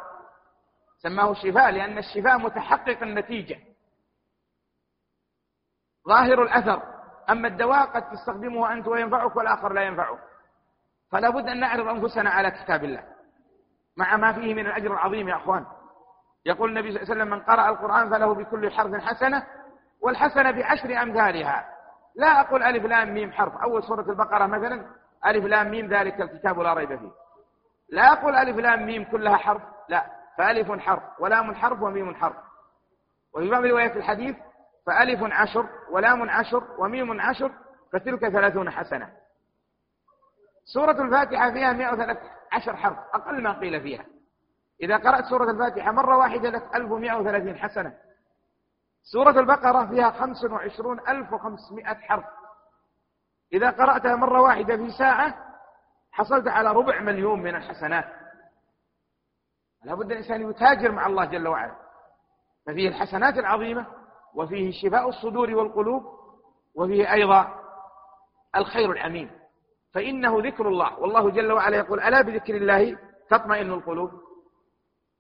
سماه شفاء لأن الشفاء متحقق النتيجة. ظاهر الأثر. أما الدواء قد تستخدمه أنت وينفعك والآخر لا ينفعه فلا بد أن نعرض أنفسنا على كتاب الله. مع ما فيه من الأجر العظيم يا أخوان. يقول النبي صلى الله عليه وسلم من قرأ القرآن فله بكل حرف حسنة والحسنة بعشر أمثالها. لا أقول ألف لام ميم حرف. أول سورة البقرة مثلا ألف لام ميم ذلك الكتاب لا ريب فيه. لا أقول ألف لام ميم كلها حرف. لا. فألف حرف. ولام حرف وميم حرف. وفي بعض روايات الحديث فألف عشر ولام عشر وميم عشر فتلك ثلاثون حسنة. سورة الفاتحة فيها 113 حرف أقل ما قيل فيها. إذا قرأت سورة الفاتحة مرة واحدة لك 1130 حسنة. سورة البقرة فيها 25500 حرف. إذا قرأتها مرة واحدة في ساعة حصلت على ربع مليون من الحسنات. لابد الإنسان يتاجر مع الله جل وعلا. ففيه الحسنات العظيمة وفيه شفاء الصدور والقلوب وفيه أيضا الخير العميم فإنه ذكر الله. والله جل وعلا يقول ألا بذكر الله تطمئن القلوب؟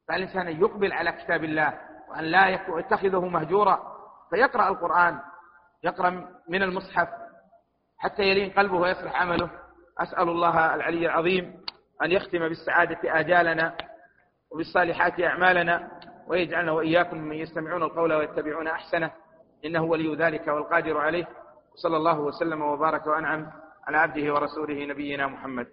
فالإنسان يقبل على كتاب الله وأن لا يتخذه مهجورا؟ فيقرأ القرآن يقرأ من المصحف حتى يلين قلبه ويصلح عمله. أسأل الله العلي العظيم أن يختم بالسعادة آجالنا وبالصالحات أعمالنا. ويجعلنا وإياكم من يستمعون القول ويتبعون أحسنه. إنه ولي ذلك والقادر عليه. صلى الله وسلم وبارك وأنعم على عبده ورسوله نبينا محمد.